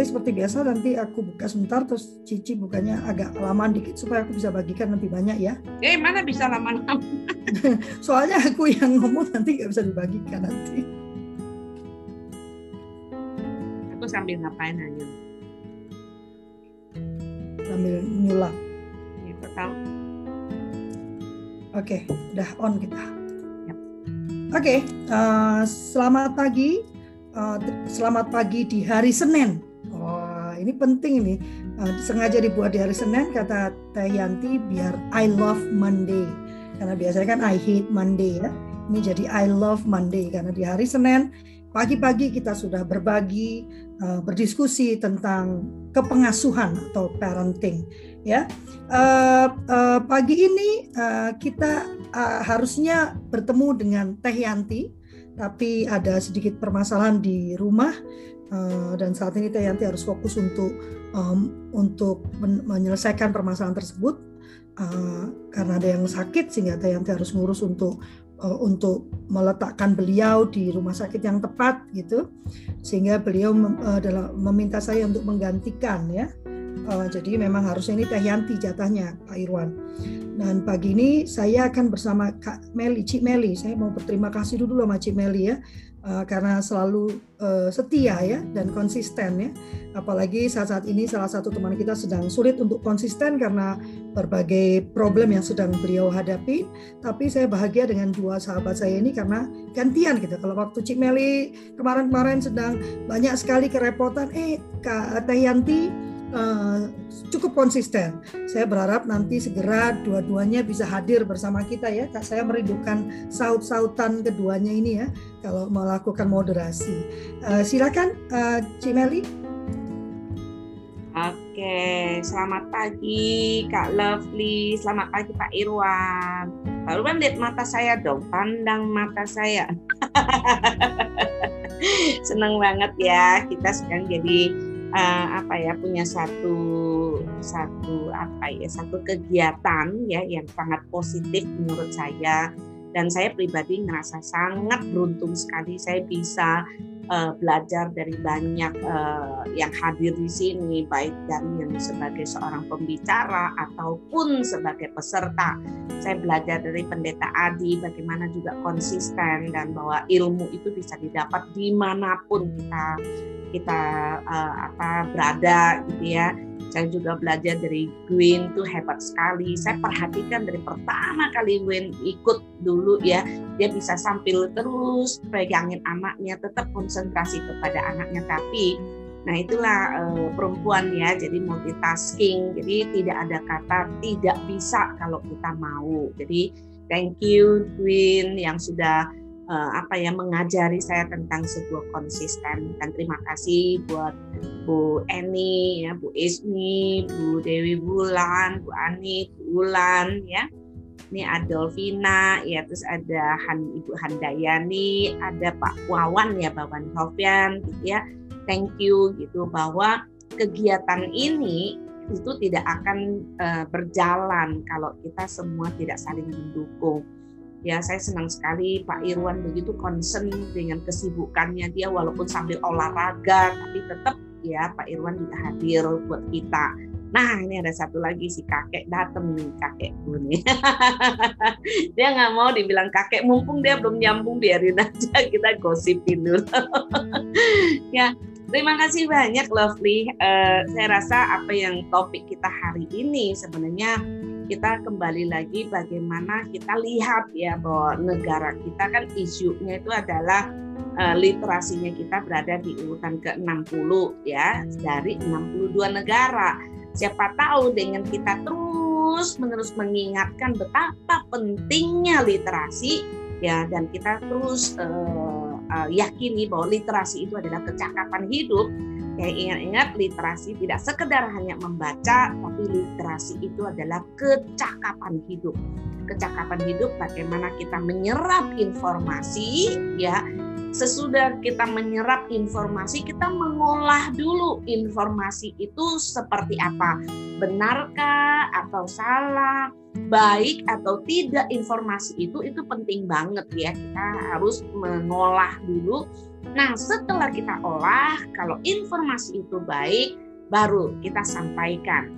nanti seperti biasa nanti aku buka sebentar terus Cici bukanya agak lama dikit supaya aku bisa bagikan lebih banyak ya. Eh mana bisa lama-lama? Soalnya aku yang ngomong nanti nggak bisa dibagikan nanti. Aku sambil ngapain aja? Sambil nyulap. Ya, tahu. Oke, udah on kita. Yep. Oke, uh, selamat pagi uh, selamat pagi di hari Senin. Ini penting ini. Uh, sengaja dibuat di hari Senin kata Teh Yanti biar I love Monday. Karena biasanya kan I hate Monday ya. Ini jadi I love Monday karena di hari Senin pagi-pagi kita sudah berbagi, uh, berdiskusi tentang kepengasuhan atau parenting. Ya, uh, uh, pagi ini uh, kita uh, harusnya bertemu dengan Teh Yanti tapi ada sedikit permasalahan di rumah uh, dan saat ini Teh Yanti harus fokus untuk um, untuk men menyelesaikan permasalahan tersebut uh, karena ada yang sakit sehingga Teh Yanti harus ngurus untuk uh, untuk meletakkan beliau di rumah sakit yang tepat gitu. Sehingga beliau mem, uh, meminta saya untuk menggantikan ya. Uh, jadi memang harusnya ini Teh Yanti jatahnya Pak Irwan. Dan pagi ini saya akan bersama Kak Meli, Cik Meli. Saya mau berterima kasih dulu sama Cik Meli ya, uh, karena selalu uh, setia ya dan konsisten ya. Apalagi saat-saat ini salah satu teman kita sedang sulit untuk konsisten karena berbagai problem yang sedang beliau hadapi. Tapi saya bahagia dengan dua sahabat saya ini karena gantian gitu. Kalau waktu Cik Meli kemarin-kemarin sedang banyak sekali kerepotan, eh Kak Teh Yanti uh, cukup konsisten. Saya berharap nanti segera dua-duanya bisa hadir bersama kita ya. Saya merindukan saut-sautan keduanya ini ya kalau melakukan moderasi. Uh, silakan uh, Cimeli. Oke, selamat pagi Kak Lovely, selamat pagi Pak Irwan. Pak Irwan lihat mata saya dong, pandang mata saya. Senang banget ya kita sekarang jadi uh, apa ya punya satu satu apa ya satu kegiatan ya yang sangat positif menurut saya. Dan saya pribadi merasa sangat beruntung sekali saya bisa uh, belajar dari banyak uh, yang hadir di sini baik dari yang sebagai seorang pembicara ataupun sebagai peserta saya belajar dari pendeta Adi bagaimana juga konsisten dan bahwa ilmu itu bisa didapat di mana pun kita kita uh, apa berada gitu ya. Saya juga belajar dari Gwen tuh hebat sekali. Saya perhatikan dari pertama kali Gwen ikut dulu ya, dia bisa sambil terus pegangin anaknya, tetap konsentrasi kepada anaknya. Tapi, nah itulah uh, perempuan ya, jadi multitasking. Jadi tidak ada kata tidak bisa kalau kita mau. Jadi thank you Gwen yang sudah uh, apa ya mengajari saya tentang sebuah konsisten dan terima kasih buat Bu Eni ya Bu Ismi Bu Dewi Bulan Bu Ani Bu Ulan ya ini Adolfina ya terus ada Han, Ibu Handayani ada Pak Wawan ya Bawan Sofian gitu ya thank you gitu bahwa kegiatan ini itu tidak akan uh, berjalan kalau kita semua tidak saling mendukung ya saya senang sekali Pak Irwan begitu concern dengan kesibukannya dia walaupun sambil olahraga tapi tetap ya Pak Irwan juga hadir buat kita. Nah ini ada satu lagi si kakek dateng nih kakekku nih. dia nggak mau dibilang kakek mumpung dia belum nyambung biarin aja kita gosipin dulu. ya terima kasih banyak Lovely. Uh, saya rasa apa yang topik kita hari ini sebenarnya kita kembali lagi bagaimana kita lihat ya bahwa negara kita kan isunya itu adalah uh, literasinya kita berada di urutan ke-60 ya dari 62 negara. Siapa tahu dengan kita terus menerus mengingatkan betapa pentingnya literasi ya dan kita terus uh, uh, yakini bahwa literasi itu adalah kecakapan hidup Kayak ingat-ingat literasi tidak sekedar hanya membaca, tapi literasi itu adalah kecakapan hidup. Kecakapan hidup bagaimana kita menyerap informasi ya sesudah kita menyerap informasi, kita mengolah dulu informasi itu seperti apa. Benarkah atau salah, baik atau tidak informasi itu, itu penting banget ya. Kita harus mengolah dulu. Nah setelah kita olah, kalau informasi itu baik, baru kita sampaikan.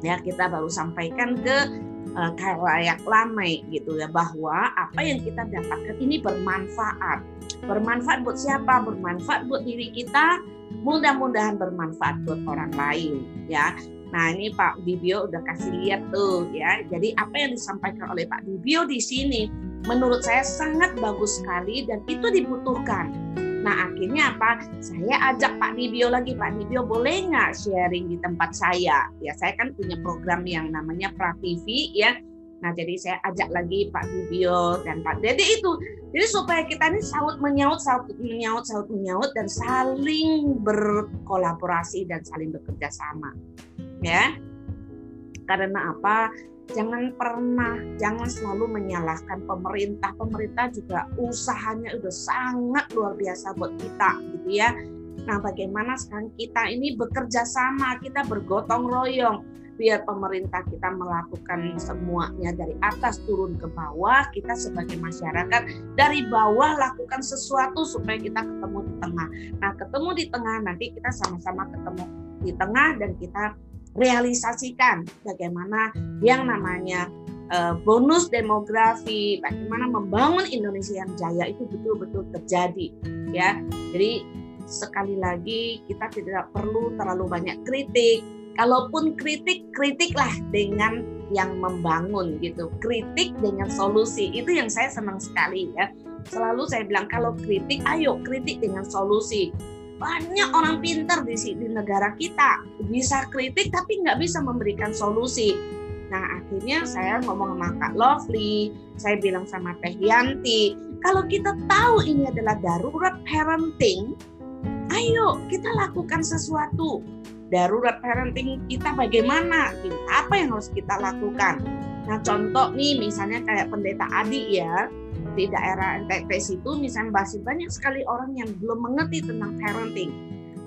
Ya kita baru sampaikan ke uh, layak lamai gitu ya bahwa apa yang kita dapatkan ini bermanfaat Bermanfaat buat siapa? Bermanfaat buat diri kita, mudah-mudahan bermanfaat buat orang lain ya. Nah ini Pak Dibio udah kasih lihat tuh ya. Jadi apa yang disampaikan oleh Pak Dibio di sini menurut saya sangat bagus sekali dan itu dibutuhkan. Nah akhirnya apa? Saya ajak Pak Dibio lagi, Pak Dibio boleh nggak sharing di tempat saya? Ya saya kan punya program yang namanya Pra TV ya Nah, jadi saya ajak lagi Pak Bibio dan Pak Dede itu. Jadi supaya kita ini saut menyaut, saut menyaut, saut menyaut dan saling berkolaborasi dan saling bekerja sama. Ya. Karena apa? Jangan pernah, jangan selalu menyalahkan pemerintah. Pemerintah juga usahanya udah sangat luar biasa buat kita, gitu ya. Nah, bagaimana sekarang kita ini bekerja sama, kita bergotong royong biar pemerintah kita melakukan semuanya dari atas turun ke bawah, kita sebagai masyarakat dari bawah lakukan sesuatu supaya kita ketemu di tengah. Nah, ketemu di tengah nanti kita sama-sama ketemu di tengah dan kita realisasikan bagaimana yang namanya uh, bonus demografi, bagaimana membangun Indonesia yang jaya itu betul-betul terjadi, ya. Jadi sekali lagi kita tidak perlu terlalu banyak kritik, Kalaupun kritik, kritiklah dengan yang membangun gitu. Kritik dengan solusi. Itu yang saya senang sekali ya. Selalu saya bilang kalau kritik, ayo kritik dengan solusi. Banyak orang pintar di, di negara kita. Bisa kritik tapi nggak bisa memberikan solusi. Nah akhirnya saya ngomong sama Kak Lovely, saya bilang sama Teh Yanti, kalau kita tahu ini adalah darurat parenting, ayo kita lakukan sesuatu. Darurat parenting kita bagaimana? Gitu. apa yang harus kita lakukan? Nah contoh nih misalnya kayak pendeta Adi ya di daerah NTT itu misalnya masih banyak sekali orang yang belum mengerti tentang parenting.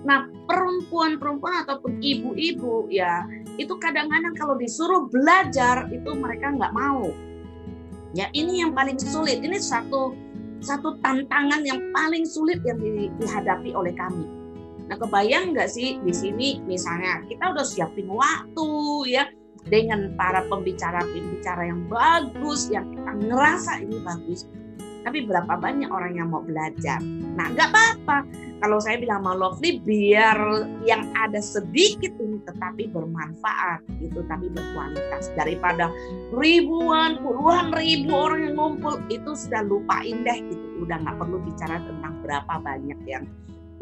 Nah perempuan-perempuan ataupun ibu-ibu ya itu kadang-kadang kalau disuruh belajar itu mereka nggak mau. Ya ini yang paling sulit. Ini satu satu tantangan yang paling sulit yang dihadapi oleh kami. Nah, kebayang nggak sih di sini misalnya kita udah siapin waktu ya dengan para pembicara-pembicara yang bagus, yang kita ngerasa ini bagus. Tapi berapa banyak orang yang mau belajar? Nah, nggak apa-apa. Kalau saya bilang sama Lovely, biar yang ada sedikit ini tetapi bermanfaat, gitu, tapi berkualitas. Daripada ribuan, puluhan ribu orang yang ngumpul, itu sudah lupain deh, gitu. Udah nggak perlu bicara tentang berapa banyak yang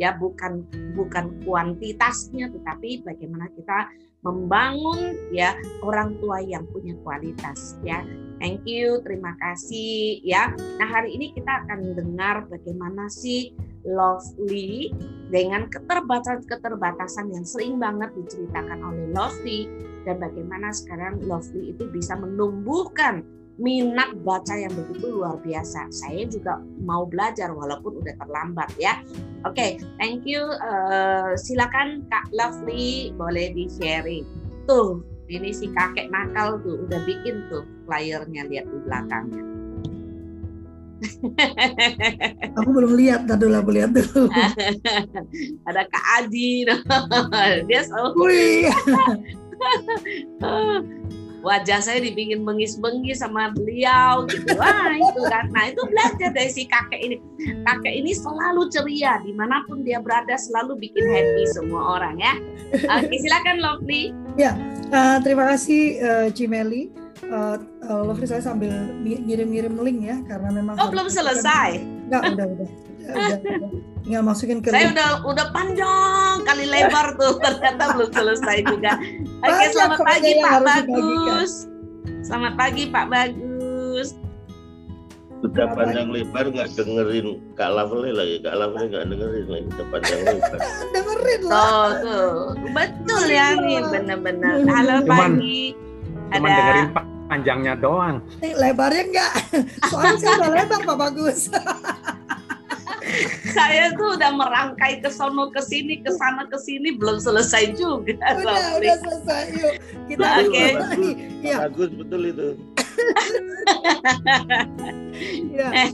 ya bukan bukan kuantitasnya tetapi bagaimana kita membangun ya orang tua yang punya kualitas ya. Thank you terima kasih ya. Nah hari ini kita akan dengar bagaimana sih Lovely dengan keterbatasan-keterbatasan yang sering banget diceritakan oleh Lovely dan bagaimana sekarang Lovely itu bisa menumbuhkan minat baca yang begitu luar biasa. Saya juga mau belajar walaupun udah terlambat ya. Oke, okay, thank you. Uh, silakan Kak Lovely boleh di sharing. Tuh, ini si kakek nakal tuh udah bikin tuh flyernya lihat di belakangnya. Aku belum lihat, tadi lah lihat dulu. Ada Kak Adi, dia selalu wajah saya dibikin bengis-bengis sama beliau gitu. Wah itu kan. Nah itu belajar dari si kakek ini. Kakek ini selalu ceria di mana pun dia berada selalu bikin happy semua orang ya. Oke silakan Lovely. Ya uh, terima kasih uh, Cimeli uh, uh, Lovely saya sambil ngirim-ngirim link ya karena memang oh belum selesai? Enggak udah udah tinggal masukin ke saya udah udah panjang kali lebar tuh ternyata belum selesai juga. Oke selamat pagi Pak Bagus. Selamat pagi Pak Bagus. Udah panjang lebar nggak dengerin Kak Lavely lagi. Kak Lavely nggak dengerin lagi udah panjang lebar. Dengerin lah. Tuh, tuh. betul ya nih benar-benar halo pagi ada dengerin Pak panjangnya doang. Lebarnya enggak. Soalnya saya udah lebar Pak Bagus. saya tuh udah merangkai ke sono ke sini ke sana ke sini belum selesai juga. Udah, udah selesai. Yuk, kita Oke. okay. Bagus, Ya, bagus betul itu. ya. Eh,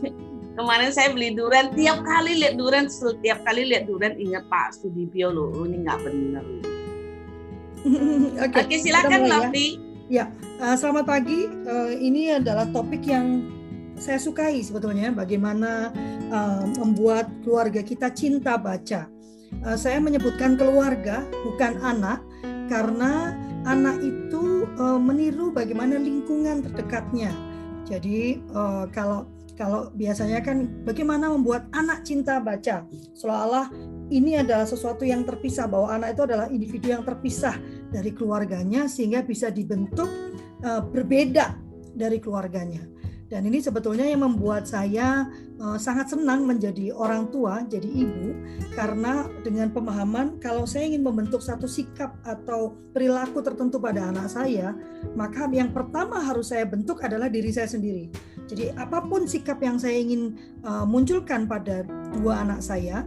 kemarin saya beli durian tiap kali lihat durian setiap kali lihat durian ingat Pak Sudibyo loh oh, ini nggak benar. Oke. Oke silakan mulai ya. Lovely. Uh, selamat pagi. Uh, ini adalah topik yang saya sukai sebetulnya bagaimana uh, membuat keluarga kita cinta baca. Uh, saya menyebutkan keluarga bukan anak karena anak itu uh, meniru bagaimana lingkungan terdekatnya. Jadi uh, kalau kalau biasanya kan bagaimana membuat anak cinta baca seolah-olah ini adalah sesuatu yang terpisah bahwa anak itu adalah individu yang terpisah dari keluarganya sehingga bisa dibentuk uh, berbeda dari keluarganya. Dan ini sebetulnya yang membuat saya uh, sangat senang menjadi orang tua, jadi ibu, karena dengan pemahaman kalau saya ingin membentuk satu sikap atau perilaku tertentu pada anak saya, maka yang pertama harus saya bentuk adalah diri saya sendiri. Jadi apa pun sikap yang saya ingin uh, munculkan pada dua anak saya,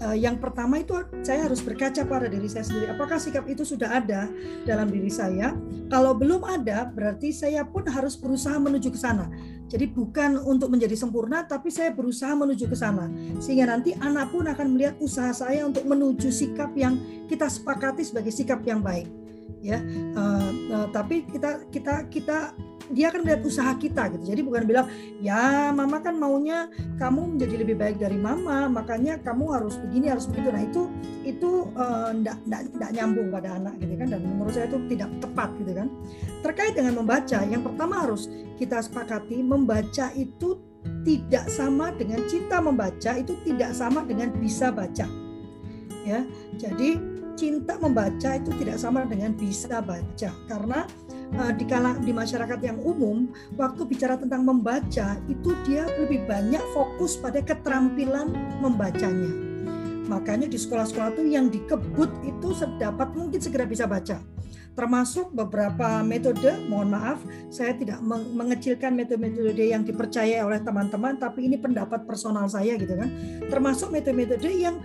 uh, yang pertama itu saya harus berkaca pada diri saya sendiri. Apakah sikap itu sudah ada dalam diri saya? Kalau belum ada, berarti saya pun harus berusaha menuju ke sana. Jadi bukan untuk menjadi sempurna, tapi saya berusaha menuju ke sana. Sehingga nanti anak pun akan melihat usaha saya untuk menuju sikap yang kita sepakati sebagai sikap yang baik. Ya, uh, uh, tapi kita kita kita dia akan melihat usaha kita gitu. Jadi bukan bilang ya mama kan maunya kamu menjadi lebih baik dari mama, makanya kamu harus begini harus begitu. Nah itu itu enggak uh, enggak nyambung pada anak gitu kan dan menurut saya itu tidak tepat gitu kan. Terkait dengan membaca, yang pertama harus kita sepakati membaca itu tidak sama dengan cinta membaca itu tidak sama dengan bisa baca. Ya. Jadi cinta membaca itu tidak sama dengan bisa baca. Karena uh, di kala di masyarakat yang umum waktu bicara tentang membaca itu dia lebih banyak fokus pada keterampilan membacanya. Makanya di sekolah-sekolah itu yang dikebut itu sedapat mungkin segera bisa baca. Termasuk beberapa metode mohon maaf saya tidak mengecilkan metode-metode yang dipercaya oleh teman-teman tapi ini pendapat personal saya gitu kan. Termasuk metode-metode yang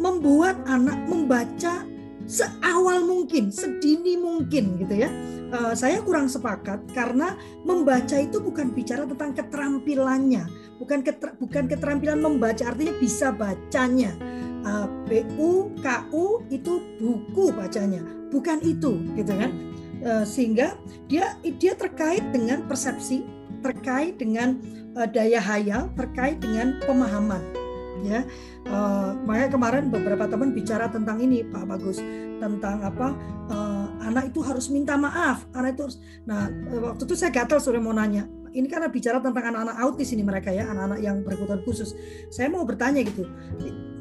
membuat anak membaca seawal mungkin, sedini mungkin gitu ya. Uh, saya kurang sepakat karena membaca itu bukan bicara tentang keterampilannya, bukan keter, bukan keterampilan membaca artinya bisa bacanya. Uh, BU, KU itu buku bacanya, bukan itu gitu kan. Uh, sehingga dia dia terkait dengan persepsi, terkait dengan daya hayal, terkait dengan pemahaman ya uh, makanya kemarin beberapa teman bicara tentang ini Pak Bagus tentang apa uh, anak itu harus minta maaf. Anak itu harus, nah waktu itu saya gatal sore mau nanya. Ini karena bicara tentang anak-anak autis ini mereka ya anak-anak yang berkebutuhan khusus. Saya mau bertanya gitu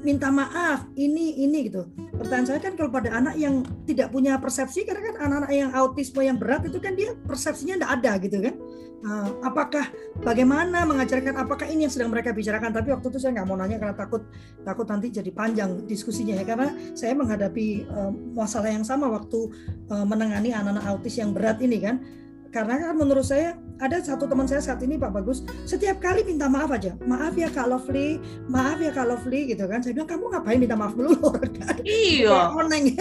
minta maaf ini ini gitu. Pertanyaan saya kan kalau pada anak yang tidak punya persepsi karena kan anak-anak yang autisme yang berat itu kan dia persepsinya tidak ada gitu kan. Uh, apakah bagaimana mengajarkan apakah ini yang sedang mereka bicarakan? Tapi waktu itu saya nggak mau nanya karena takut takut nanti jadi panjang diskusinya ya. Karena saya menghadapi uh, masalah yang sama waktu uh, menangani anak-anak autis yang berat ini kan karena kan menurut saya ada satu teman saya saat ini Pak Bagus setiap kali minta maaf aja maaf ya Kak Lovely maaf ya Kak Lovely gitu kan. Saya bilang kamu ngapain minta maaf dulu iya. Oneng.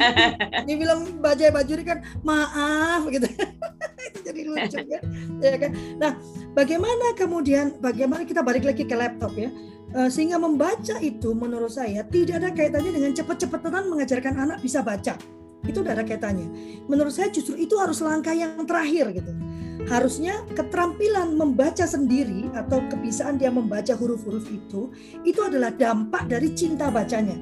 Dia bilang baca baju ini kan maaf gitu. Itu jadi lucu kan. Ya kan. Nah bagaimana kemudian bagaimana kita balik lagi ke laptop ya? Sehingga membaca itu menurut saya tidak ada kaitannya dengan cepat-cepatan mengajarkan anak bisa baca itu udah ada kaitannya. Menurut saya justru itu harus langkah yang terakhir gitu. Harusnya keterampilan membaca sendiri atau kebiasaan dia membaca huruf-huruf itu itu adalah dampak dari cinta bacanya.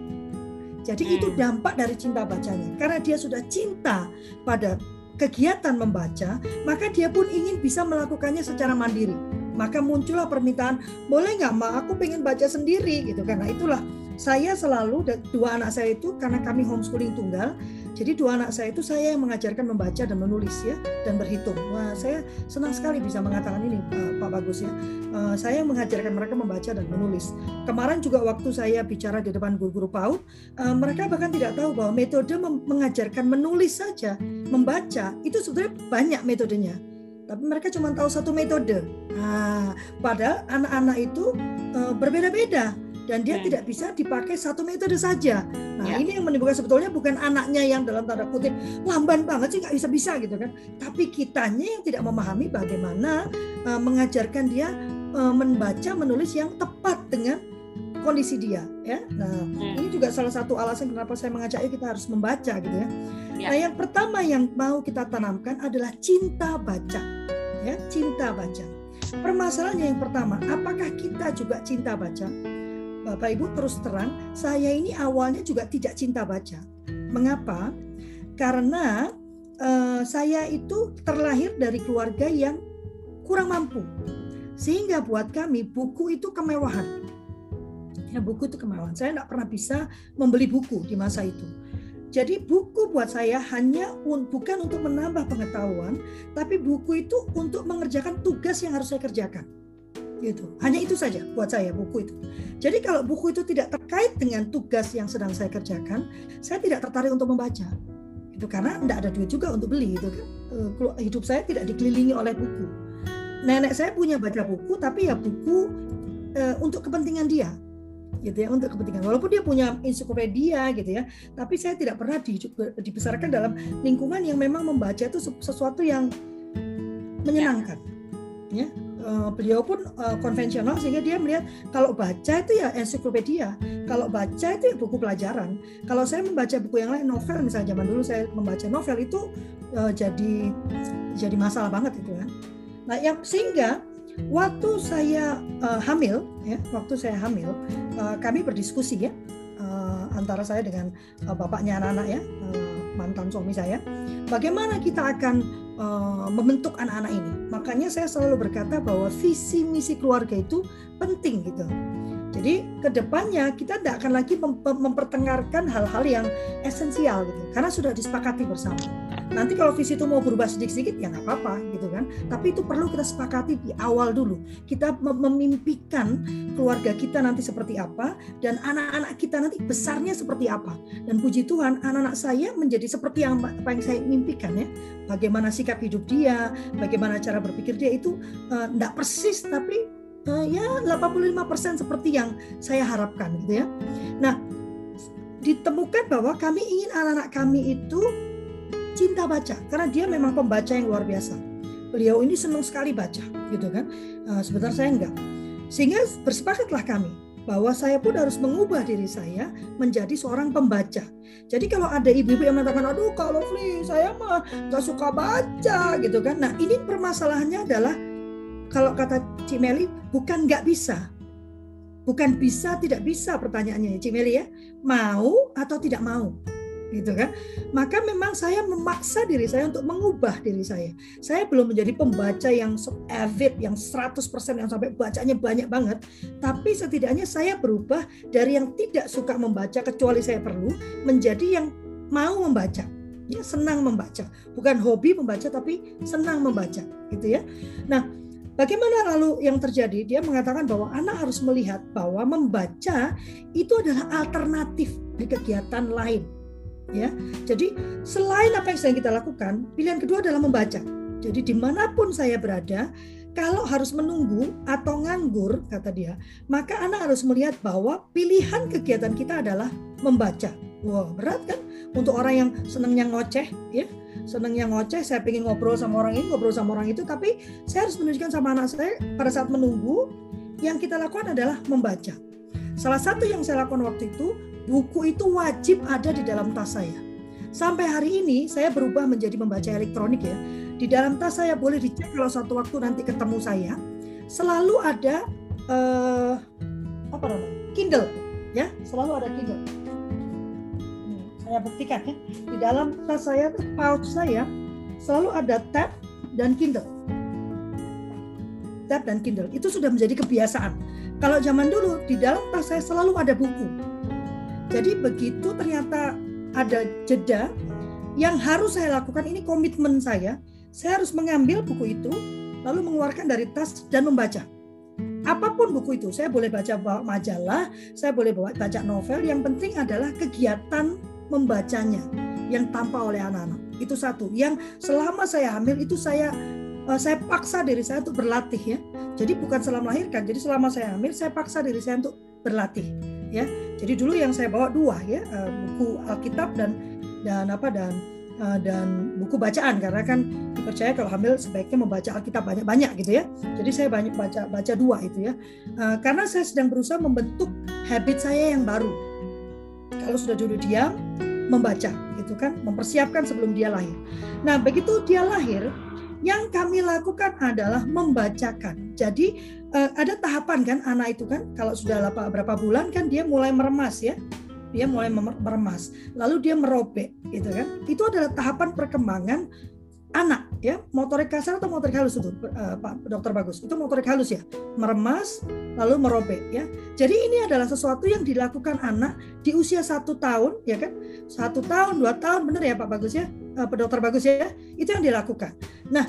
Jadi itu dampak dari cinta bacanya. Karena dia sudah cinta pada kegiatan membaca, maka dia pun ingin bisa melakukannya secara mandiri. Maka muncullah permintaan, boleh nggak ma, aku pengen baca sendiri gitu. Karena itulah saya selalu dua anak saya itu karena kami homeschooling tunggal, jadi dua anak saya itu saya yang mengajarkan membaca dan menulis ya dan berhitung. Wah, saya senang sekali bisa mengatakan ini Pak Bagus ya. Uh, saya mengajarkan mereka membaca dan menulis. Kemarin juga waktu saya bicara di depan guru-guru PAUD, uh, mereka bahkan tidak tahu bahwa metode mengajarkan menulis saja, membaca itu sebenarnya banyak metodenya. Tapi mereka cuma tahu satu metode. Nah, padahal anak-anak itu uh, berbeda-beda dan dia Hmm. tidak bisa dipakai satu metode saja. Nah Ya. ini yang menimbulkan sebetulnya bukan anaknya yang dalam tanda kutip lamban banget sih nggak bisa bisa gitu kan, tapi kitanya yang tidak memahami bagaimana uh, mengajarkan dia uh, membaca menulis yang tepat dengan kondisi dia ya. Nah Hmm. ini juga salah satu alasan kenapa saya mengajak "Ayo kita harus membaca gitu ya. Ya. Nah yang pertama yang mau kita tanamkan adalah cinta baca ya cinta baca. Permasalahannya yang pertama, apakah kita juga cinta baca? Bapak Ibu terus terang, saya ini awalnya juga tidak cinta baca. Mengapa? Karena eh, saya itu terlahir dari keluarga yang kurang mampu. Sehingga buat kami buku itu kemewahan. Ya, buku itu kemewahan. Saya tidak pernah bisa membeli buku di masa itu. Jadi buku buat saya hanya un- bukan untuk menambah pengetahuan, tapi buku itu untuk mengerjakan tugas yang harus saya kerjakan. Gitu. Hanya itu saja buat saya buku itu. Jadi kalau buku itu tidak terkait dengan tugas yang sedang saya kerjakan, saya tidak tertarik untuk membaca. Itu karena tidak ada duit juga untuk beli itu kan. Eh, kelu- Hidup saya tidak dikelilingi oleh buku. Nenek saya punya baca buku, tapi ya buku eh, untuk kepentingan dia gitu ya untuk kepentingan walaupun dia punya ensiklopedia gitu ya tapi saya tidak pernah di- dibesarkan dalam lingkungan yang memang membaca itu se- sesuatu yang menyenangkan ya Eh, beliau pun eh, konvensional sehingga dia melihat kalau baca itu ya ensiklopedia. Kalau baca itu ya buku pelajaran. Kalau saya membaca buku yang lain novel misalnya zaman dulu saya membaca novel itu eh, jadi jadi masalah banget itu kan. Nah yang sehingga waktu saya eh, hamil ya waktu saya hamil eh, kami berdiskusi ya eh, antara saya dengan eh, bapaknya anak-anak ya eh, mantan suami saya bagaimana kita akan eh, membentuk anak-anak ini. Makanya saya selalu berkata bahwa visi misi keluarga itu penting gitu. Jadi ke depannya kita tidak akan lagi mem- mempertengkarkan hal-hal yang esensial gitu. Karena sudah disepakati bersama nanti kalau visi itu mau berubah sedikit-sedikit ya nggak apa-apa gitu kan. Tapi itu perlu kita sepakati di awal dulu. Kita mem- memimpikan keluarga kita nanti seperti apa dan anak-anak kita nanti besarnya seperti apa. Dan puji Tuhan anak-anak saya menjadi seperti yang apa yang saya mimpikan ya. Bagaimana sikap hidup dia bagaimana cara berpikir dia itu tidak persis tapi eh, ya 85% seperti yang saya harapkan gitu ya. Nah ditemukan bahwa kami ingin anak-anak kami itu cinta baca karena dia memang pembaca yang luar biasa beliau ini senang sekali baca gitu kan Eh, sebentar saya enggak sehingga bersepakatlah kami bahwa saya pun harus mengubah diri saya menjadi seorang pembaca. Jadi kalau ada ibu-ibu yang mengatakan, aduh Kak Lovely, saya mah nggak suka baca gitu kan. Nah ini permasalahannya adalah kalau kata Cik Meli, bukan nggak bisa. Bukan bisa, tidak bisa pertanyaannya ya Cik Meli ya. Mau atau tidak mau gitu kan. Maka memang saya memaksa diri saya untuk mengubah diri saya. Saya belum menjadi pembaca yang avid, yang 100% yang sampai bacanya banyak banget. Tapi setidaknya saya berubah dari yang tidak suka membaca kecuali saya perlu menjadi yang mau membaca. Ya, senang membaca. Bukan hobi membaca tapi senang membaca, gitu ya. Nah, bagaimana lalu yang terjadi? Dia mengatakan bahwa anak harus melihat bahwa membaca itu adalah alternatif di kegiatan lain. Ya, jadi selain apa yang sedang kita lakukan, pilihan kedua adalah membaca. Jadi di mana pun saya berada, kalau harus menunggu atau nganggur, kata dia, maka anak harus melihat bahwa pilihan kegiatan kita adalah membaca. Wah berat kan untuk orang yang senangnya ngoceh, ya senangnya ngoceh. Saya pengen ngobrol sama orang ini, ngobrol sama orang itu, tapi saya harus menunjukkan sama anak saya pada saat menunggu, yang kita lakukan adalah membaca. Salah satu yang saya lakukan waktu itu, buku itu wajib ada di dalam tas saya. Sampai hari ini saya berubah menjadi membaca elektronik ya. Di dalam tas saya boleh dicek kalau suatu waktu nanti ketemu saya, selalu ada eh, apa namanya? Kindle ya, selalu ada Kindle. Nih, saya buktikan ya. Di dalam tas saya, pouch saya selalu ada tab dan Kindle. Tab dan Kindle itu sudah menjadi kebiasaan. Kalau zaman dulu di dalam tas saya selalu ada buku. Jadi begitu ternyata ada jeda yang harus saya lakukan ini komitmen saya. Saya harus mengambil buku itu lalu mengeluarkan dari tas dan membaca. Apa pun buku itu, saya boleh baca majalah, saya boleh bawa baca novel. Yang penting adalah kegiatan membacanya yang tanpa oleh anak-anak. Itu satu. Yang selama saya hamil itu saya saya paksa diri saya untuk berlatih ya. Jadi bukan selama melahirkan. Jadi selama saya hamil saya paksa diri saya untuk berlatih ya. Jadi dulu yang saya bawa dua ya uh, buku Alkitab dan dan apa dan uh, dan buku bacaan karena kan dipercaya kalau hamil sebaiknya membaca Alkitab banyak-banyak gitu ya. Jadi saya banyak baca baca dua itu ya. Uh, karena saya sedang berusaha membentuk habit saya yang baru. Kalau sudah duduk diam membaca gitu kan, mempersiapkan sebelum dia lahir. Nah, begitu dia lahir, yang kami lakukan adalah membacakan. Jadi uh, ada tahapan kan anak itu kan kalau sudah berapa bulan kan dia mulai meremas ya. Dia mulai meremas. Lalu dia merobek gitu kan. Itu adalah tahapan perkembangan anak ya. Motorik kasar atau motorik halus itu uh, Pak Dokter Bagus? Itu motorik halus ya. Meremas lalu merobek ya. Jadi ini adalah sesuatu yang dilakukan anak di usia satu tahun ya kan? Satu tahun dua tahun benar ya Pak Bagus ya? Uh, Dokter Bagus ya? Itu yang dilakukan. Nah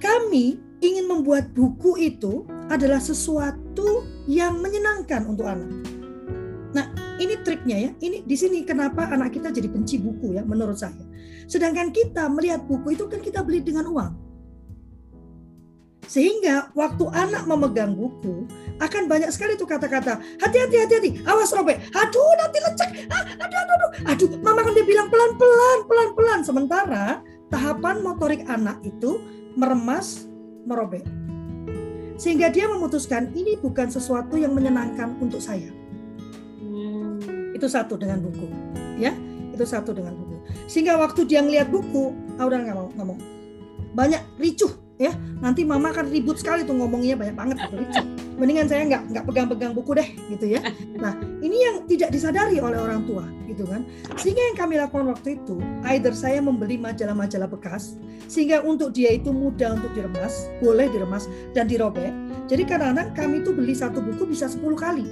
kami ingin membuat buku itu adalah sesuatu yang menyenangkan untuk anak nah ini triknya ya. Ini di sini kenapa anak kita jadi benci buku ya menurut saya. Sedangkan kita melihat buku itu kan kita beli dengan uang. Sehingga waktu anak memegang buku akan banyak sekali tuh kata-kata hati-hati hati-hati awas robek aduh nanti lecek ah, aduh aduh aduh aduh mama kan dia bilang pelan-pelan pelan-pelan sementara tahapan motorik anak itu meremas merobek sehingga dia memutuskan ini bukan sesuatu yang menyenangkan untuk saya itu satu dengan buku, ya. Itu satu dengan buku. Sehingga waktu dia ngeliat buku, udah nggak mau ngomong. Banyak ricuh, ya. Nanti mama akan ribut sekali tuh ngomongnya banyak banget itu ricuh. Mendingan saya nggak nggak pegang-pegang buku deh, gitu ya. Nah, ini yang tidak disadari oleh orang tua, gitu kan. Sehingga yang kami lakukan waktu itu, either saya membeli majalah-majalah bekas, sehingga untuk dia itu mudah untuk diremas, boleh diremas dan dirobek. Jadi kadang-kadang kami itu beli satu buku bisa 10 kali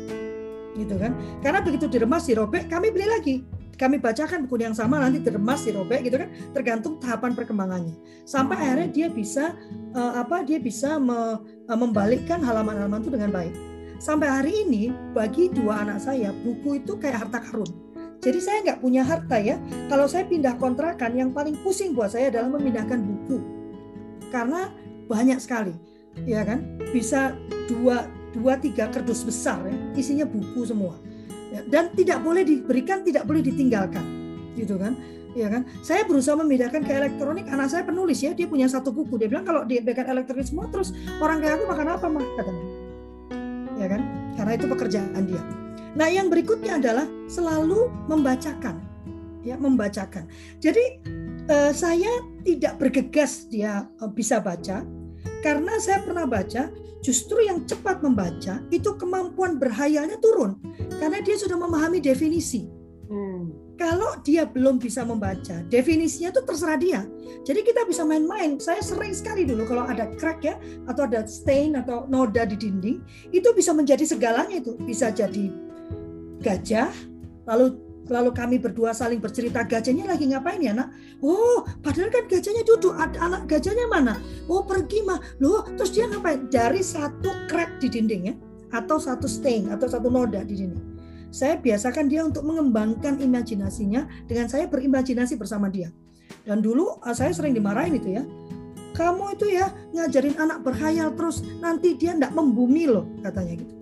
gitu kan karena begitu diremas dirobek kami beli lagi kami bacakan buku yang sama nanti diremas dirobek gitu kan. Tergantung tahapan perkembangannya. Sampai hmm. akhirnya dia bisa uh, apa dia bisa me, uh, membalikkan halaman-halaman itu dengan baik. Sampai hari ini bagi dua anak saya buku itu kayak harta karun. Jadi saya nggak punya harta ya. Kalau saya pindah kontrakan yang paling pusing buat saya adalah memindahkan buku. Karena banyak sekali ya kan. Bisa dua dua tiga kardus besar ya. Isinya buku semua ya, dan tidak boleh diberikan tidak boleh ditinggalkan. Gitu kan? Ya kan? Saya berusaha memindahkan ke elektronik anak saya penulis ya dia punya satu buku. Dia bilang kalau diberikan elektronik semua terus orang kayak aku makan apa mah katanya ya kan? Karena itu pekerjaan dia. Nah yang berikutnya adalah selalu membacakan. Ya membacakan. Jadi eh, saya tidak bergegas dia eh, bisa baca karena saya pernah baca justru yang cepat membaca itu kemampuan berhayalnya turun karena dia sudah memahami definisi. Hmm. Kalau dia belum bisa membaca, definisinya itu terserah dia. Jadi kita bisa main-main. Saya sering sekali dulu kalau ada crack ya atau ada stain atau noda di dinding, itu bisa menjadi segalanya itu. Bisa jadi gajah, lalu lalu kami berdua saling bercerita gajahnya lagi ngapain ya nak? Oh padahal kan gajahnya duduk anak gajahnya mana? Oh pergi mah loh terus dia ngapain? Dari satu crack di dinding ya atau satu stain atau satu noda di dinding. Saya biasakan dia untuk mengembangkan imajinasinya dengan saya berimajinasi bersama dia. Dan dulu ah, saya sering dimarahin itu ya. Kamu itu ya ngajarin anak berhayal terus nanti dia tidak membumi loh katanya gitu.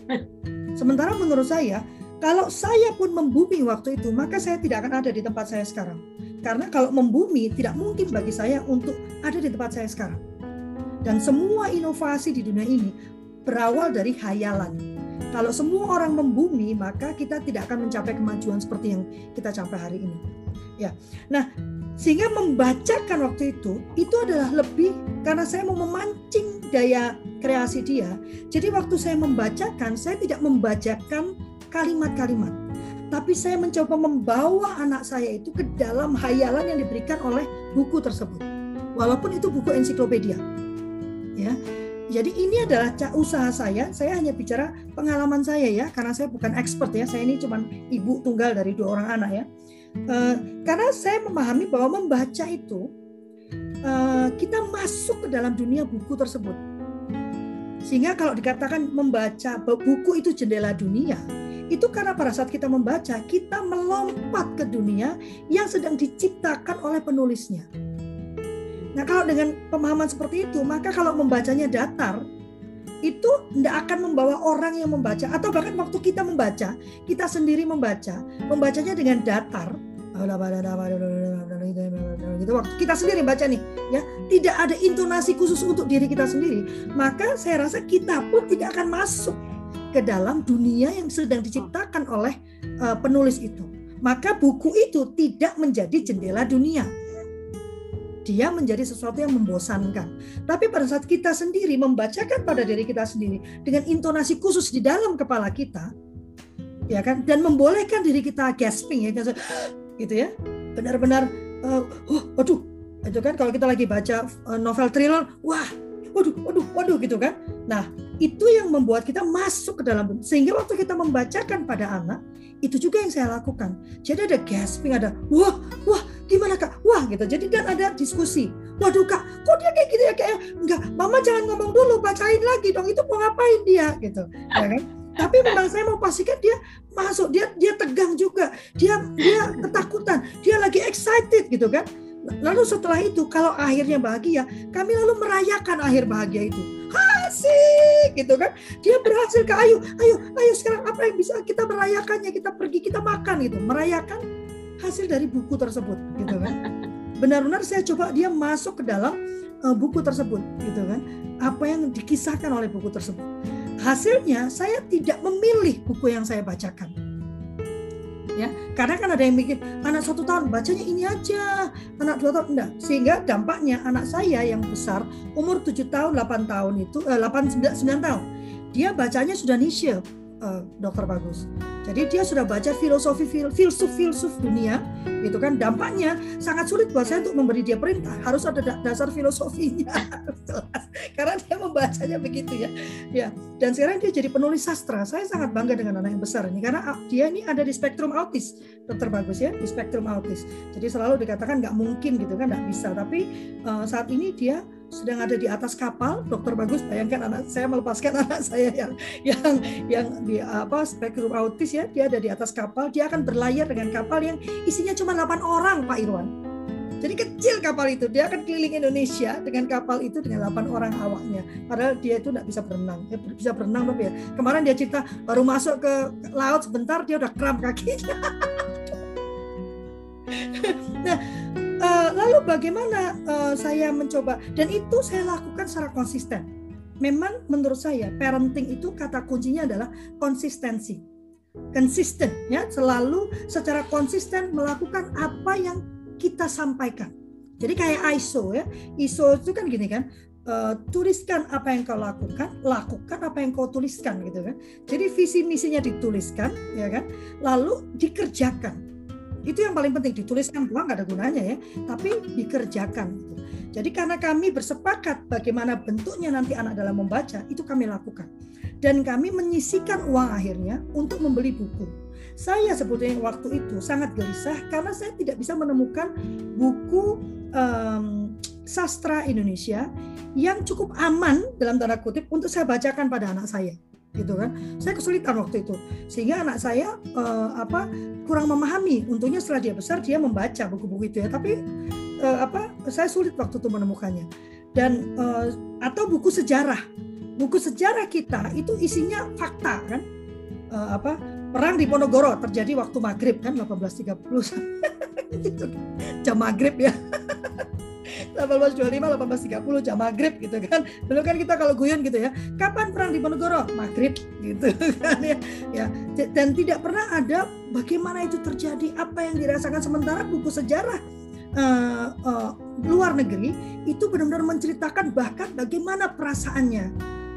Sementara menurut saya kalau saya pun membumi waktu itu, maka saya tidak akan ada di tempat saya sekarang. Karena kalau membumi tidak mungkin bagi saya untuk ada di tempat saya sekarang. Dan semua inovasi di dunia ini berawal dari hayalan. Kalau semua orang membumi, maka kita tidak akan mencapai kemajuan seperti yang kita capai hari ini. Ya. Nah, sehingga membacakan waktu itu itu adalah lebih karena saya mau memancing daya kreasi dia. Jadi waktu saya membacakan, saya tidak membacakan kalimat-kalimat. Tapi saya mencoba membawa anak saya itu ke dalam hayalan yang diberikan oleh buku tersebut. Walaupun itu buku ensiklopedia. Ya. Jadi ini adalah usaha saya. Saya hanya bicara pengalaman saya ya, karena saya bukan expert ya. Saya ini cuma ibu tunggal dari dua orang anak ya. Uh, karena saya memahami bahwa membaca itu uh, kita masuk ke dalam dunia buku tersebut. Sehingga kalau dikatakan membaca buku itu jendela dunia, itu karena pada saat kita membaca, kita melompat ke dunia yang sedang diciptakan oleh penulisnya. Nah, kalau dengan pemahaman seperti itu, maka kalau membacanya datar, itu tidak akan membawa orang yang membaca. Atau bahkan waktu kita membaca kita sendiri membaca. Membacanya dengan datar. Gitu. Waktu kita sendiri baca nih ya. Tidak ada intonasi khusus untuk diri kita sendiri. Maka saya rasa kita pun tidak akan masuk ke dalam dunia yang sedang diciptakan oleh uh, penulis itu. Maka buku itu tidak menjadi jendela dunia. Dia menjadi sesuatu yang membosankan. Tapi pada saat kita sendiri membacakan pada diri kita sendiri dengan intonasi khusus di dalam kepala kita, ya kan, dan membolehkan diri kita gasping ya, gitu ya, benar-benar, uh, oh, waduh, itu kan kalau kita lagi baca uh, novel thriller, wah, waduh, waduh, waduh, gitu kan. Nah, itu yang membuat kita masuk ke dalam sehingga waktu kita membacakan pada anak itu juga yang saya lakukan. Jadi ada gasping, ada wah, wah, gimana kak? Wah gitu. Jadi dan ada diskusi. Waduh kak, kok dia kayak gitu ya kayak enggak, mama jangan ngomong dulu, bacain lagi dong. Itu mau ngapain dia gitu, ya kan? Tapi memang saya mau pastikan dia masuk, dia dia tegang juga, dia dia ketakutan, dia lagi excited gitu kan. Lalu setelah itu kalau akhirnya bahagia, kami lalu merayakan akhir bahagia itu asik gitu kan? Dia berhasil ke ayo ayo ayo sekarang apa yang bisa kita merayakannya? Kita pergi kita makan gitu. Merayakan hasil dari buku tersebut gitu kan? Benar-benar saya coba dia masuk ke dalam uh, buku tersebut gitu kan? Apa yang dikisahkan oleh buku tersebut. Hasilnya saya tidak memilih buku yang saya bacakan ya. Karena kan ada yang mikir anak satu tahun bacanya ini aja. Anak dua tahun enggak. Sehingga dampaknya anak saya yang besar umur tujuh tahun 8 tahun itu eh, 8 9, 9 tahun dia bacanya sudah niche uh, dokter bagus jadi dia sudah baca filosofi filsuf filsuf dunia, itu kan dampaknya sangat sulit buat saya untuk memberi dia perintah. Harus ada dasar filosofinya, karena dia membacanya begitu ya. Ya, dan sekarang dia jadi penulis sastra. Saya sangat bangga dengan anak yang besar ini karena dia ini ada di spektrum autis, dokter bagus ya, di spektrum autis. Jadi selalu dikatakan nggak mungkin gitu kan, nggak bisa. Tapi uh, saat ini dia sedang ada di atas kapal, dokter bagus bayangkan anak saya melepaskan anak saya yang yang yang di apa spektrum autis ya, dia ada di atas kapal, dia akan berlayar dengan kapal yang isinya cuma 8 orang Pak Irwan. Jadi kecil kapal itu, dia akan keliling Indonesia dengan kapal itu dengan 8 orang awaknya. Padahal dia itu tidak bisa berenang, dia bisa berenang tapi ya. Kemarin dia cerita baru masuk ke laut sebentar dia udah kram kakinya. nah, Uh, lalu bagaimana uh, saya mencoba dan itu saya lakukan secara konsisten. Memang menurut saya parenting itu kata kuncinya adalah konsistensi. Konsisten ya, selalu secara konsisten melakukan apa yang kita sampaikan. Jadi kayak ISO ya. ISO itu kan gini kan, uh, tuliskan apa yang kau lakukan, lakukan apa yang kau tuliskan gitu kan. Jadi visi misinya dituliskan ya kan, lalu dikerjakan itu yang paling penting dituliskan doang nggak ada gunanya ya, tapi dikerjakan. Jadi karena kami bersepakat bagaimana bentuknya nanti anak dalam membaca, itu kami lakukan. Dan kami menyisikan uang akhirnya untuk membeli buku. Saya sebetulnya waktu itu sangat gelisah karena saya tidak bisa menemukan buku um, sastra Indonesia yang cukup aman dalam tanda kutip untuk saya bacakan pada anak saya gitu kan. Saya kesulitan waktu itu. Sehingga anak saya uh, apa kurang memahami. Untungnya setelah dia besar dia membaca buku-buku itu ya. Tapi uh, apa saya sulit waktu itu menemukannya. Dan uh, atau buku sejarah. Buku sejarah kita itu isinya fakta kan. Uh, apa perang di Ponorogo terjadi waktu maghrib kan 1830 itu jam maghrib ya 1825 1830 jam maghrib gitu kan. Dulu kan kita kalau guyon gitu ya kapan perang di Ponorogo maghrib gitu kan ya. Ya dan tidak pernah ada bagaimana itu terjadi apa yang dirasakan. Sementara buku sejarah uh, uh, luar negeri itu benar-benar menceritakan bahkan bagaimana perasaannya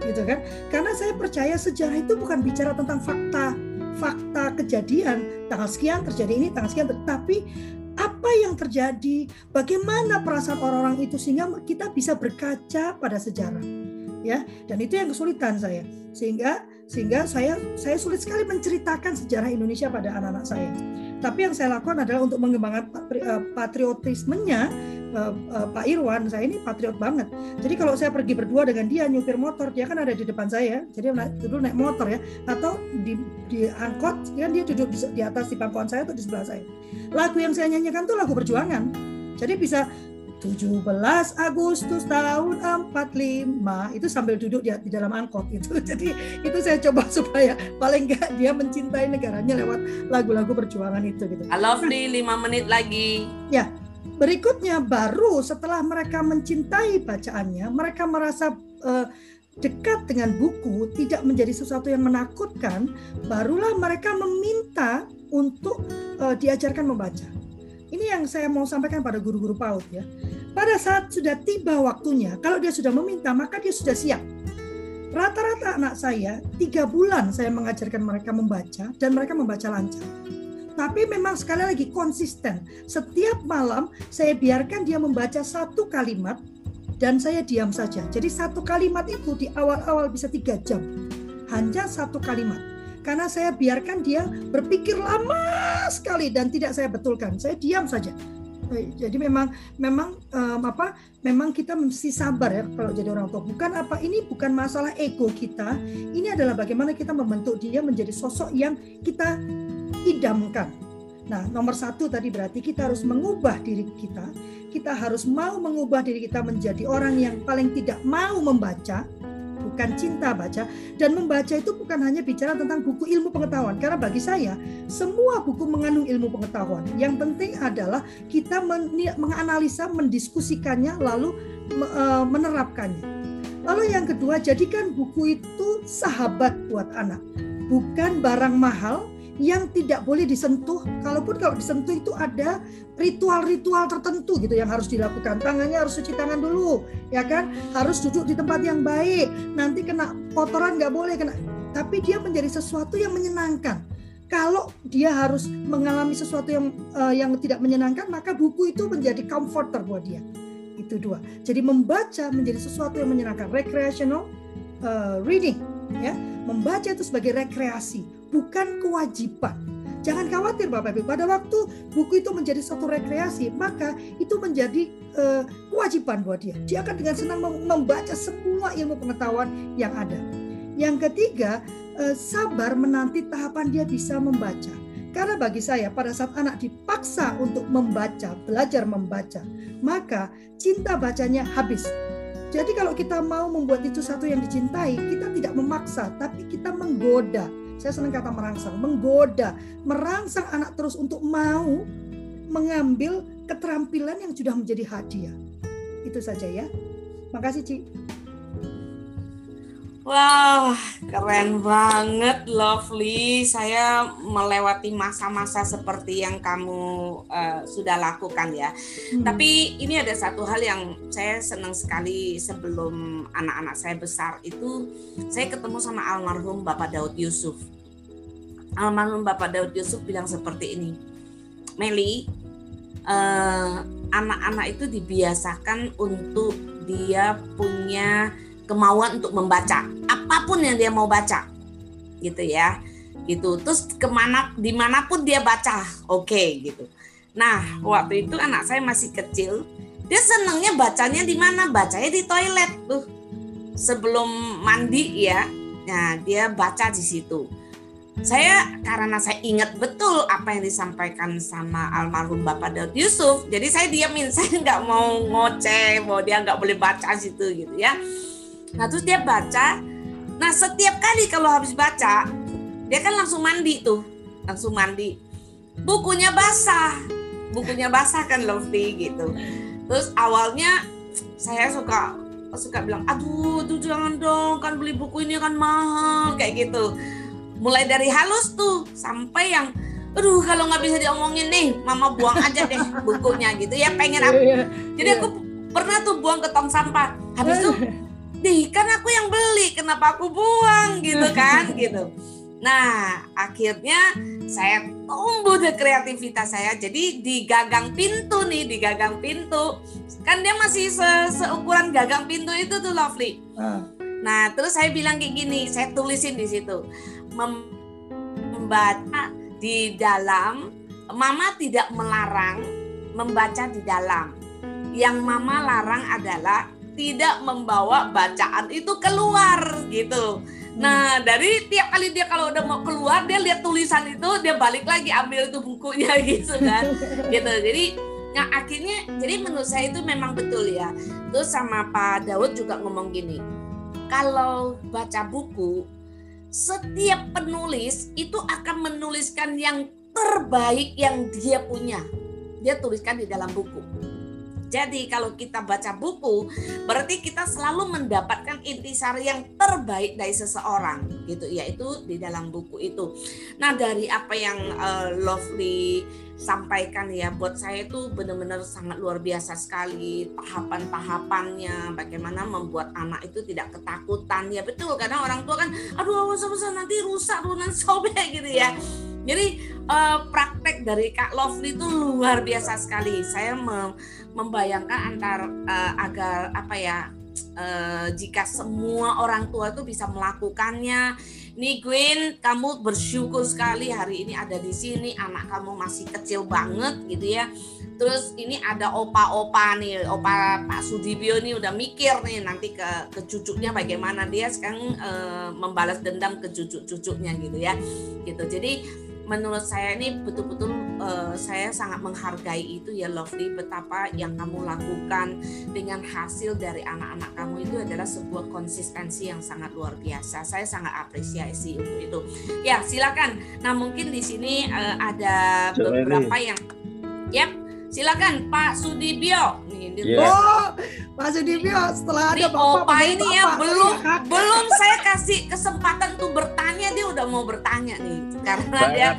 gitu kan. Karena saya percaya sejarah itu bukan bicara tentang fakta fakta kejadian tanggal sekian terjadi ini tanggal sekian tapi apa yang terjadi, bagaimana perasaan orang-orang itu sehingga kita bisa berkaca pada sejarah. Ya, dan itu yang kesulitan saya. Sehingga sehingga saya saya sulit sekali menceritakan sejarah Indonesia pada anak-anak saya. Tapi yang saya lakukan adalah untuk mengembangkan eh, patriotismenya uh, Pak Irwan, saya ini patriot banget. Jadi kalau saya pergi berdua dengan dia nyupir motor, dia kan ada di depan saya, jadi dulu naik motor ya, atau di, di angkot, kan dia duduk di, di atas di pangkuan saya atau di sebelah saya. Lagu yang saya nyanyikan tuh lagu perjuangan. Jadi bisa 17 Agustus tahun 45 itu sambil duduk di, di dalam angkot itu jadi itu saya coba supaya paling enggak dia mencintai negaranya lewat lagu-lagu perjuangan itu gitu. I love lima menit lagi. Ya, berikutnya baru setelah mereka mencintai bacaannya, mereka merasa uh, dekat dengan buku tidak menjadi sesuatu yang menakutkan, barulah mereka meminta untuk uh, diajarkan membaca. Ini yang saya mau sampaikan pada guru-guru PAUD ya. Pada saat sudah tiba waktunya, kalau dia sudah meminta, maka dia sudah siap. Rata-rata anak saya, tiga bulan saya mengajarkan mereka membaca, dan mereka membaca lancar. Tapi memang sekali lagi konsisten. Setiap malam saya biarkan dia membaca satu kalimat, dan saya diam saja. Jadi satu kalimat itu di awal-awal bisa tiga jam. Hanya satu kalimat karena saya biarkan dia berpikir lama sekali dan tidak saya betulkan. Saya diam saja. Jadi memang memang um, apa? Memang kita mesti sabar ya kalau jadi orang tua. Bukan apa ini bukan masalah ego kita. Ini adalah bagaimana kita membentuk dia menjadi sosok yang kita idamkan. Nah, nomor satu tadi berarti kita harus mengubah diri kita. Kita harus mau mengubah diri kita menjadi orang yang paling tidak mau membaca, cinta baca dan membaca itu bukan hanya bicara tentang buku ilmu pengetahuan. Karena bagi saya semua buku mengandung ilmu pengetahuan. Yang penting adalah kita menganalisa mendiskusikannya lalu e, menerapkannya. Lalu yang kedua jadikan buku itu sahabat buat anak. Bukan barang mahal yang tidak boleh disentuh. Kalaupun kalau disentuh itu ada ritual-ritual tertentu gitu yang harus dilakukan. Tangannya harus cuci tangan dulu, ya kan? Harus duduk di tempat yang baik. Nanti kena kotoran nggak boleh kena. Tapi dia menjadi sesuatu yang menyenangkan. Kalau dia harus mengalami sesuatu yang uh, yang tidak menyenangkan, maka buku itu menjadi comforter buat dia. Itu dua. Jadi membaca menjadi sesuatu yang menyenangkan, recreational uh, reading, ya. Membaca itu sebagai rekreasi bukan kewajiban. Jangan khawatir Bapak Ibu, pada waktu buku itu menjadi satu rekreasi, maka itu menjadi uh, kewajiban buat dia. Dia akan dengan senang membaca semua ilmu pengetahuan yang ada. Yang ketiga, uh, sabar menanti tahapan dia bisa membaca. Karena bagi saya pada saat anak dipaksa untuk membaca, belajar membaca, maka cinta bacanya habis. Jadi kalau kita mau membuat itu satu yang dicintai, kita tidak memaksa, tapi kita menggoda saya senang kata merangsang, menggoda, merangsang anak terus untuk mau mengambil keterampilan yang sudah menjadi hadiah. Itu saja ya. Makasih, Ci. Wah, keren banget, lovely. Saya melewati masa-masa seperti yang kamu uh, sudah lakukan ya. Hmm. Tapi ini ada satu hal yang saya senang sekali sebelum anak-anak saya besar itu, saya ketemu sama almarhum Bapak Daud Yusuf. Almarhum Bapak Daud Yusuf bilang seperti ini, Meli, uh, anak-anak itu dibiasakan untuk dia punya kemauan untuk membaca. Apa pun yang dia mau baca. Gitu ya. Gitu. Terus ke mana di mana pun dia baca. Oke okay, gitu. Nah waktu itu anak saya masih kecil dia senangnya bacanya di mana? Bacanya di toilet tuh. Sebelum mandi ya. Nah dia baca di situ. Saya karena saya ingat betul apa yang disampaikan sama almarhum Bapak Daud Yusuf, jadi saya diamin, saya nggak mau ngoceh bahwa dia nggak boleh baca situ gitu ya. Nah terus dia baca. Nah setiap kali kalau habis baca, dia kan langsung mandi tuh, langsung mandi. Bukunya basah, bukunya basah kan Lovely gitu. Terus awalnya saya suka suka bilang, aduh, tuh jangan dong, kan beli buku ini kan mahal kayak gitu. Mulai dari halus tuh sampai yang aduh kalau nggak bisa diomongin nih mama buang aja deh bukunya gitu ya pengen aku iya, jadi aku iya. pernah tuh buang ke tong sampah habis itu Dih, kan aku yang beli, kenapa aku buang gitu kan gitu. Nah, akhirnya saya tumbuh deh kreativitas saya. Jadi di gagang pintu nih, di gagang pintu. Kan dia masih se seukuran gagang pintu itu tuh Lovely. Uh. Nah, terus saya bilang kayak gini, saya tulisin di situ. Mem membaca di dalam, Mama tidak melarang membaca di dalam. Yang Mama larang adalah tidak membawa bacaan itu keluar gitu. Nah, dari tiap kali dia kalau udah mau keluar, dia lihat tulisan itu, dia balik lagi ambil itu bukunya gitu kan. gitu. Jadi Nah akhirnya jadi menurut saya itu memang betul ya. Terus sama Pak Daud juga ngomong gini, kalau baca buku setiap penulis itu akan menuliskan yang terbaik yang dia punya. Dia tuliskan di dalam buku. Jadi kalau kita baca buku, berarti kita selalu mendapatkan intisari yang terbaik dari seseorang, gitu, yaitu di dalam buku itu. Nah dari apa yang uh, Lovely sampaikan ya, buat saya itu benar-benar sangat luar biasa sekali tahapan-tahapannya, bagaimana membuat anak itu tidak ketakutan. Ya betul, karena orang tua kan, aduh awas awas nanti rusak, nanti sobek gitu ya. Jadi uh, praktek dari Kak Lovely itu luar biasa sekali. Saya membayangkan antar uh, agar apa ya uh, jika semua orang tua itu bisa melakukannya. Nih Gwen, kamu bersyukur sekali hari ini ada di sini. Anak kamu masih kecil banget gitu ya. Terus ini ada opa-opa nih, opa Pak Sudibyo nih udah mikir nih nanti ke ke cucunya bagaimana dia sekarang uh, membalas dendam ke cucu-cucunya gitu ya. Gitu. Jadi menurut saya ini betul-betul uh, saya sangat menghargai itu ya Lovely betapa yang kamu lakukan dengan hasil dari anak-anak kamu itu adalah sebuah konsistensi yang sangat luar biasa. Saya sangat apresiasi untuk itu. Ya, silakan. Nah, mungkin di sini uh, ada beberapa yang Yap, silakan Pak Sudibyo. Nih, yeah. Oh, Pak Sudibyo setelah ada Bapak, Opa ini ya belum belum saya kasih kesempatan tuh bertanya dia udah mau bertanya nih karena saya, dia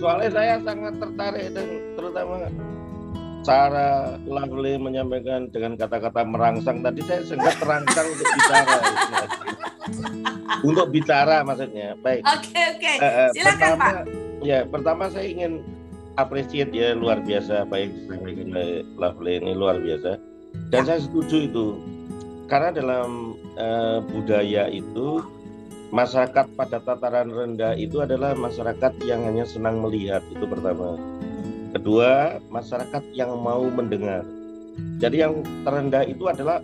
soalnya saya sangat tertarik dan terutama cara Lovely menyampaikan dengan kata-kata merangsang tadi saya sangat terangsang untuk bicara untuk bicara maksudnya baik oke okay, oke okay. uh, silakan pertama, pak ya pertama saya ingin appreciate ya luar biasa. Apa yang disampaikan oleh Lovely ini luar biasa. Dan ya. saya setuju itu. Karena dalam uh, budaya itu masyarakat pada tataran rendah itu adalah masyarakat yang hanya senang melihat itu pertama. Kedua masyarakat yang mau mendengar. Jadi yang terendah itu adalah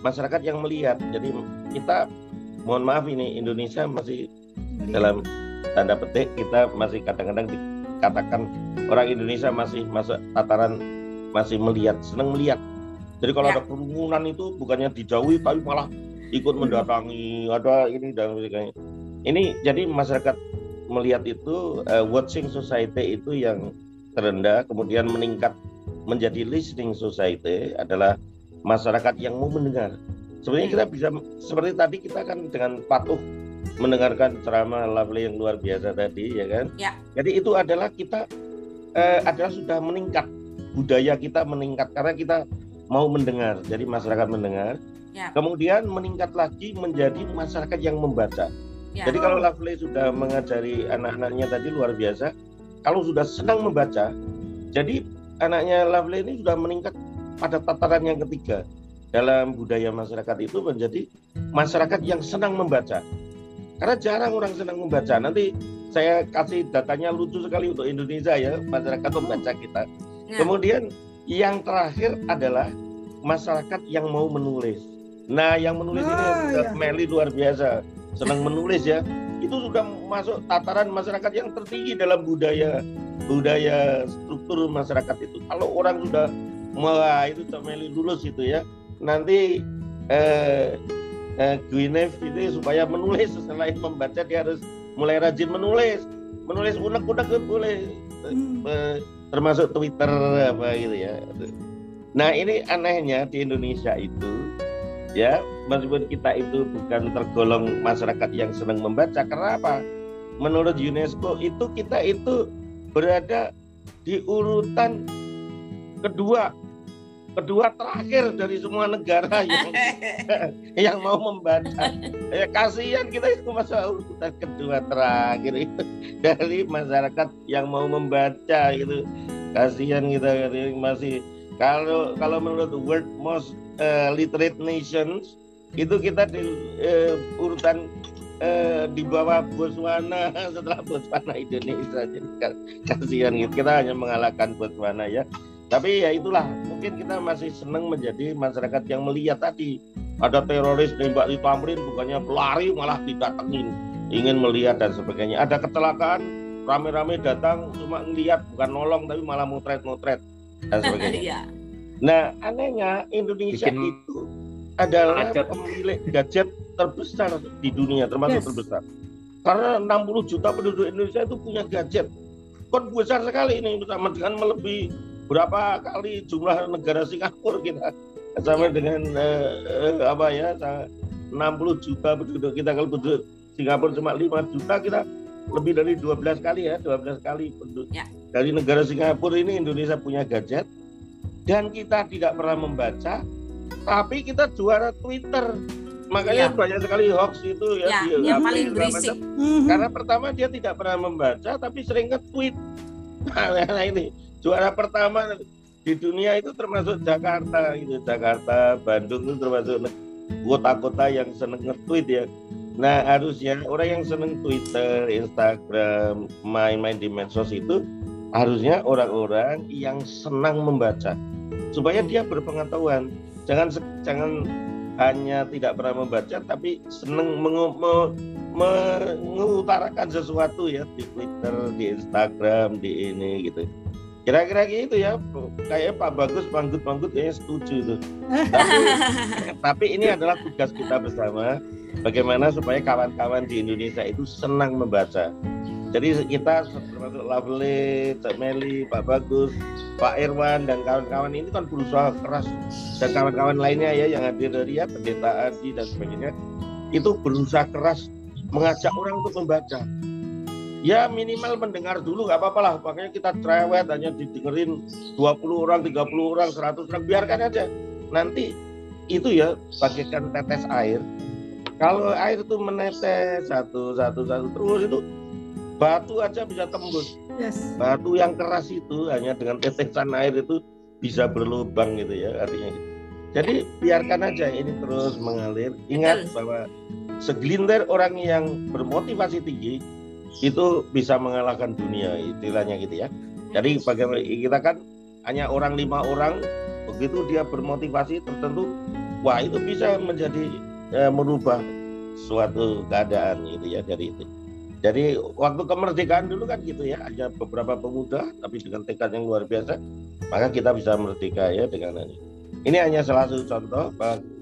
masyarakat yang melihat. Jadi kita mohon maaf ini Indonesia masih dalam tanda petik kita masih kadang-kadang dikatakan orang Indonesia masih masuk tataran masih melihat senang melihat jadi kalau ya. ada kerumunan itu bukannya dijauhi tapi malah ikut hmm. mendatangi ada ini dan sebagainya ini jadi masyarakat melihat itu uh, watching society itu yang terendah kemudian meningkat menjadi listening society adalah masyarakat yang mau mendengar sebenarnya kita bisa seperti tadi kita kan dengan patuh mendengarkan ceramah Lovely yang luar biasa tadi ya kan ya. jadi itu adalah kita uh, adalah sudah meningkat budaya kita meningkat karena kita mau mendengar jadi masyarakat mendengar Ya. Kemudian meningkat lagi menjadi masyarakat yang membaca. Ya. Jadi kalau Lovely sudah mengajari anak-anaknya tadi luar biasa, kalau sudah senang membaca, jadi anaknya Lovely ini sudah meningkat pada tataran yang ketiga dalam budaya masyarakat itu menjadi masyarakat yang senang membaca. Karena jarang orang senang membaca. Nanti saya kasih datanya lucu sekali untuk Indonesia ya, masyarakat membaca kita. Ya. Kemudian yang terakhir adalah masyarakat yang mau menulis. Nah, yang menulis ah, ini ya. Meli luar biasa, senang menulis ya. Itu sudah masuk tataran masyarakat yang tertinggi dalam budaya budaya struktur masyarakat itu. Kalau orang sudah wah itu Meli lulus itu ya, nanti eh, eh, Gwyneth itu supaya menulis selain membaca dia harus mulai rajin menulis, menulis unek-unek boleh, hmm. eh, termasuk Twitter apa gitu ya. Nah ini anehnya di Indonesia itu ya meskipun kita itu bukan tergolong masyarakat yang senang membaca karena apa menurut UNESCO itu kita itu berada di urutan kedua kedua terakhir dari semua negara yang yang mau membaca ya kasihan kita itu masa urutan kedua terakhir itu dari masyarakat yang mau membaca itu kasihan kita masih kalau kalau menurut World Most uh, Literate Nations itu kita di uh, urutan uh, di bawah Botswana. Setelah Botswana Indonesia. Jadi kasihan gitu. Kita hanya mengalahkan Botswana ya tapi ya itulah mungkin kita masih senang menjadi masyarakat yang melihat tadi ada teroris nembak di Tamrin bukannya pelari malah didatengin ingin melihat dan sebagainya ada kecelakaan rame-rame datang cuma ngelihat bukan nolong tapi malah motret-motret dan sebagainya. Iya. Nah, anehnya Indonesia Bikin itu adalah gadget. pemilik gadget terbesar di dunia, termasuk yes. terbesar. Karena 60 juta penduduk Indonesia itu punya gadget. Kon besar sekali ini bersama dengan melebihi berapa kali jumlah negara Singapura kita sama ya. dengan uh, apa ya 60 juta penduduk kita kalau penduduk Singapura cuma 5 juta kita lebih dari 12 kali ya 12 kali penduduk ya. dari negara Singapura ini Indonesia punya gadget dan kita tidak pernah membaca tapi kita juara Twitter makanya ya. banyak sekali hoax itu ya, ya dia, yang paling berisik mhm. karena pertama dia tidak pernah membaca tapi sering nge-tweet nah ini juara pertama di dunia itu termasuk Jakarta itu Jakarta Bandung itu termasuk kota-kota yang seneng nge-tweet ya. Nah harusnya orang yang seneng Twitter Instagram main-main di medsos itu harusnya orang-orang yang senang membaca. Supaya dia berpengetahuan. Jangan jangan hanya tidak pernah membaca tapi senang mengutarakan sesuatu ya di Twitter, di Instagram, di ini gitu. Kira-kira gitu ya, kayak Pak Bagus banggut-banggut kayaknya setuju itu. Tapi, tapi ini adalah tugas kita bersama, bagaimana supaya kawan-kawan di Indonesia itu senang membaca. Jadi kita termasuk Lovely, Cak Meli, Pak Bagus, Pak Irwan dan kawan-kawan ini kan berusaha keras dan kawan-kawan lainnya ya yang hadir dari ya pendeta Adi dan sebagainya itu berusaha keras mengajak orang untuk membaca. Ya minimal mendengar dulu nggak apa-apa lah, makanya kita cerewet hanya didengerin 20 orang, 30 orang, 100 orang, biarkan aja. Nanti itu ya bagaikan tetes air. Kalau air itu menetes satu, satu, satu terus itu batu aja bisa tembus. Yes. Batu yang keras itu hanya dengan tetesan air itu bisa berlubang gitu ya artinya. Gitu. Jadi biarkan aja ini terus mengalir. Ingat bahwa segelintir orang yang bermotivasi tinggi itu bisa mengalahkan dunia istilahnya gitu ya. Jadi bagaimana kita kan hanya orang lima orang begitu dia bermotivasi tertentu, wah itu bisa menjadi eh, merubah suatu keadaan gitu ya dari itu. Jadi waktu kemerdekaan dulu kan gitu ya, hanya beberapa pemuda tapi dengan tekad yang luar biasa, maka kita bisa merdeka ya dengan ini. Ini hanya salah satu contoh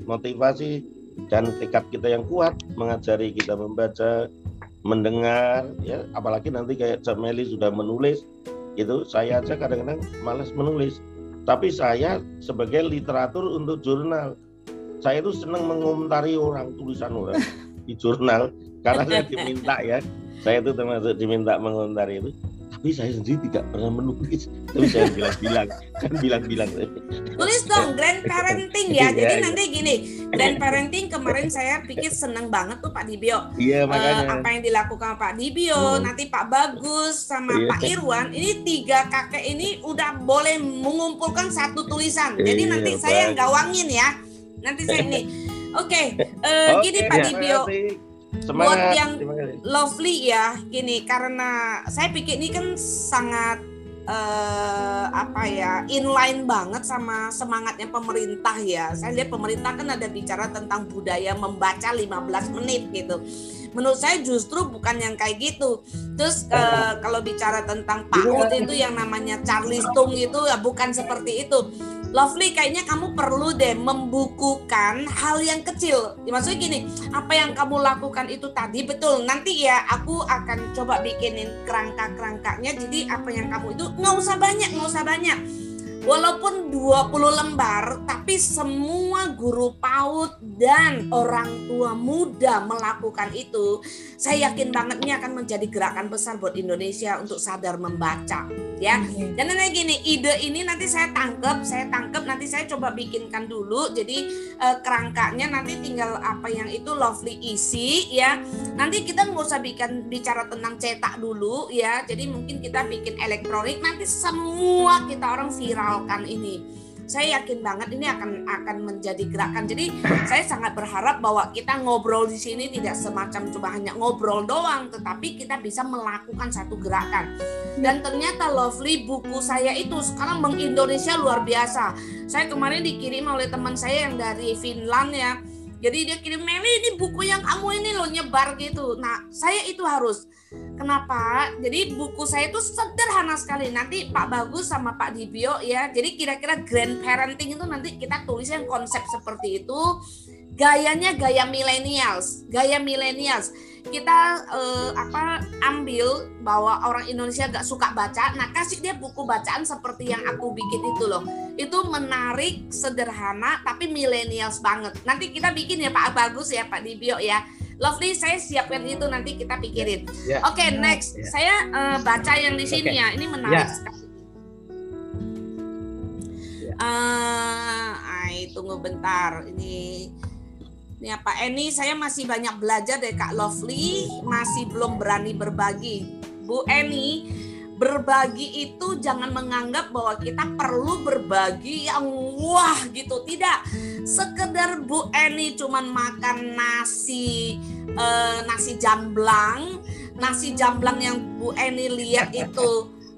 motivasi dan tekad kita yang kuat mengajari kita membaca, mendengar, ya apalagi nanti kayak Jameli sudah menulis, itu saya aja kadang-kadang malas menulis. Tapi saya sebagai literatur untuk jurnal, saya itu senang mengomentari orang tulisan orang di jurnal. Karena saya diminta ya. Saya itu termasuk diminta mengomentari itu tapi saya sendiri tidak pernah menulis tapi saya bilang-bilang kan bilang-bilang. Tulis dong grand parenting ya. Jadi ya, nanti gini grand parenting kemarin saya pikir seneng banget tuh Pak Dibio. Iya uh, makanya. apa yang dilakukan Pak Dibio hmm. nanti Pak Bagus sama iya. Pak Irwan ini tiga kakek ini udah boleh mengumpulkan satu tulisan. Jadi iya, nanti saya gawangin ya. Nanti saya ini. Oke okay, uh, okay, gini Pak Dibio Semangat. Buat yang lovely ya, gini karena saya pikir ini kan sangat uh, apa ya inline banget sama semangatnya pemerintah ya. Saya lihat pemerintah kan ada bicara tentang budaya membaca 15 menit gitu. Menurut saya justru bukan yang kayak gitu. Terus uh, kalau bicara tentang PAUD itu yang namanya Charlie Tung itu ya bukan seperti itu Lovely kayaknya kamu perlu deh membukukan hal yang kecil. Ya, maksudnya gini, apa yang kamu lakukan itu tadi betul. Nanti ya aku akan coba bikinin kerangka-kerangkanya. Jadi apa yang kamu itu nggak usah banyak, nggak usah banyak Walaupun 20 lembar, tapi semua guru PAUD dan orang tua muda melakukan itu, saya yakin banget ini akan menjadi gerakan besar buat Indonesia untuk sadar membaca, ya. Hmm. Dan nanti gini, ide ini nanti saya tangkap, saya tangkap nanti saya coba bikinkan dulu. Jadi eh, kerangkanya nanti tinggal apa yang itu lovely isi, ya. Nanti kita nggak usah bikin bicara tentang cetak dulu, ya. Jadi mungkin kita bikin elektronik, nanti semua kita orang viral memperkenalkan ini saya yakin banget ini akan akan menjadi gerakan. Jadi saya sangat berharap bahwa kita ngobrol di sini tidak semacam cuma hanya ngobrol doang, tetapi kita bisa melakukan satu gerakan. Dan ternyata Lovely buku saya itu sekarang mengindonesia luar biasa. Saya kemarin dikirim oleh teman saya yang dari Finland ya. Jadi dia kirim Meli ini buku yang kamu ini loh nyebar gitu. Nah saya itu harus Kenapa? Jadi buku saya itu sederhana sekali. Nanti Pak Bagus sama Pak Dibio ya. Jadi kira-kira grand parenting itu nanti kita tulis yang konsep seperti itu. Gayanya gaya millennials, gaya millennials. Kita eh, apa ambil bahwa orang Indonesia gak suka baca, nah kasih dia buku bacaan seperti yang aku bikin itu loh. Itu menarik, sederhana, tapi millennials banget. Nanti kita bikin ya Pak Bagus ya Pak Dibio ya Lovely, saya siapkan itu nanti kita pikirin. Yeah. Oke, okay, next. Yeah. Saya uh, baca yang di sini okay. ya. Ini menarik yeah. sekali. Uh, ay, tunggu bentar. Ini ini apa? Ini saya masih banyak belajar dari Kak Lovely, masih belum berani berbagi. Bu Eni, berbagi itu jangan menganggap bahwa kita perlu berbagi yang wah gitu. Tidak. Sekedar Bu Eni cuman makan nasi eh, nasi jamblang. Nasi jamblang yang Bu Eni lihat itu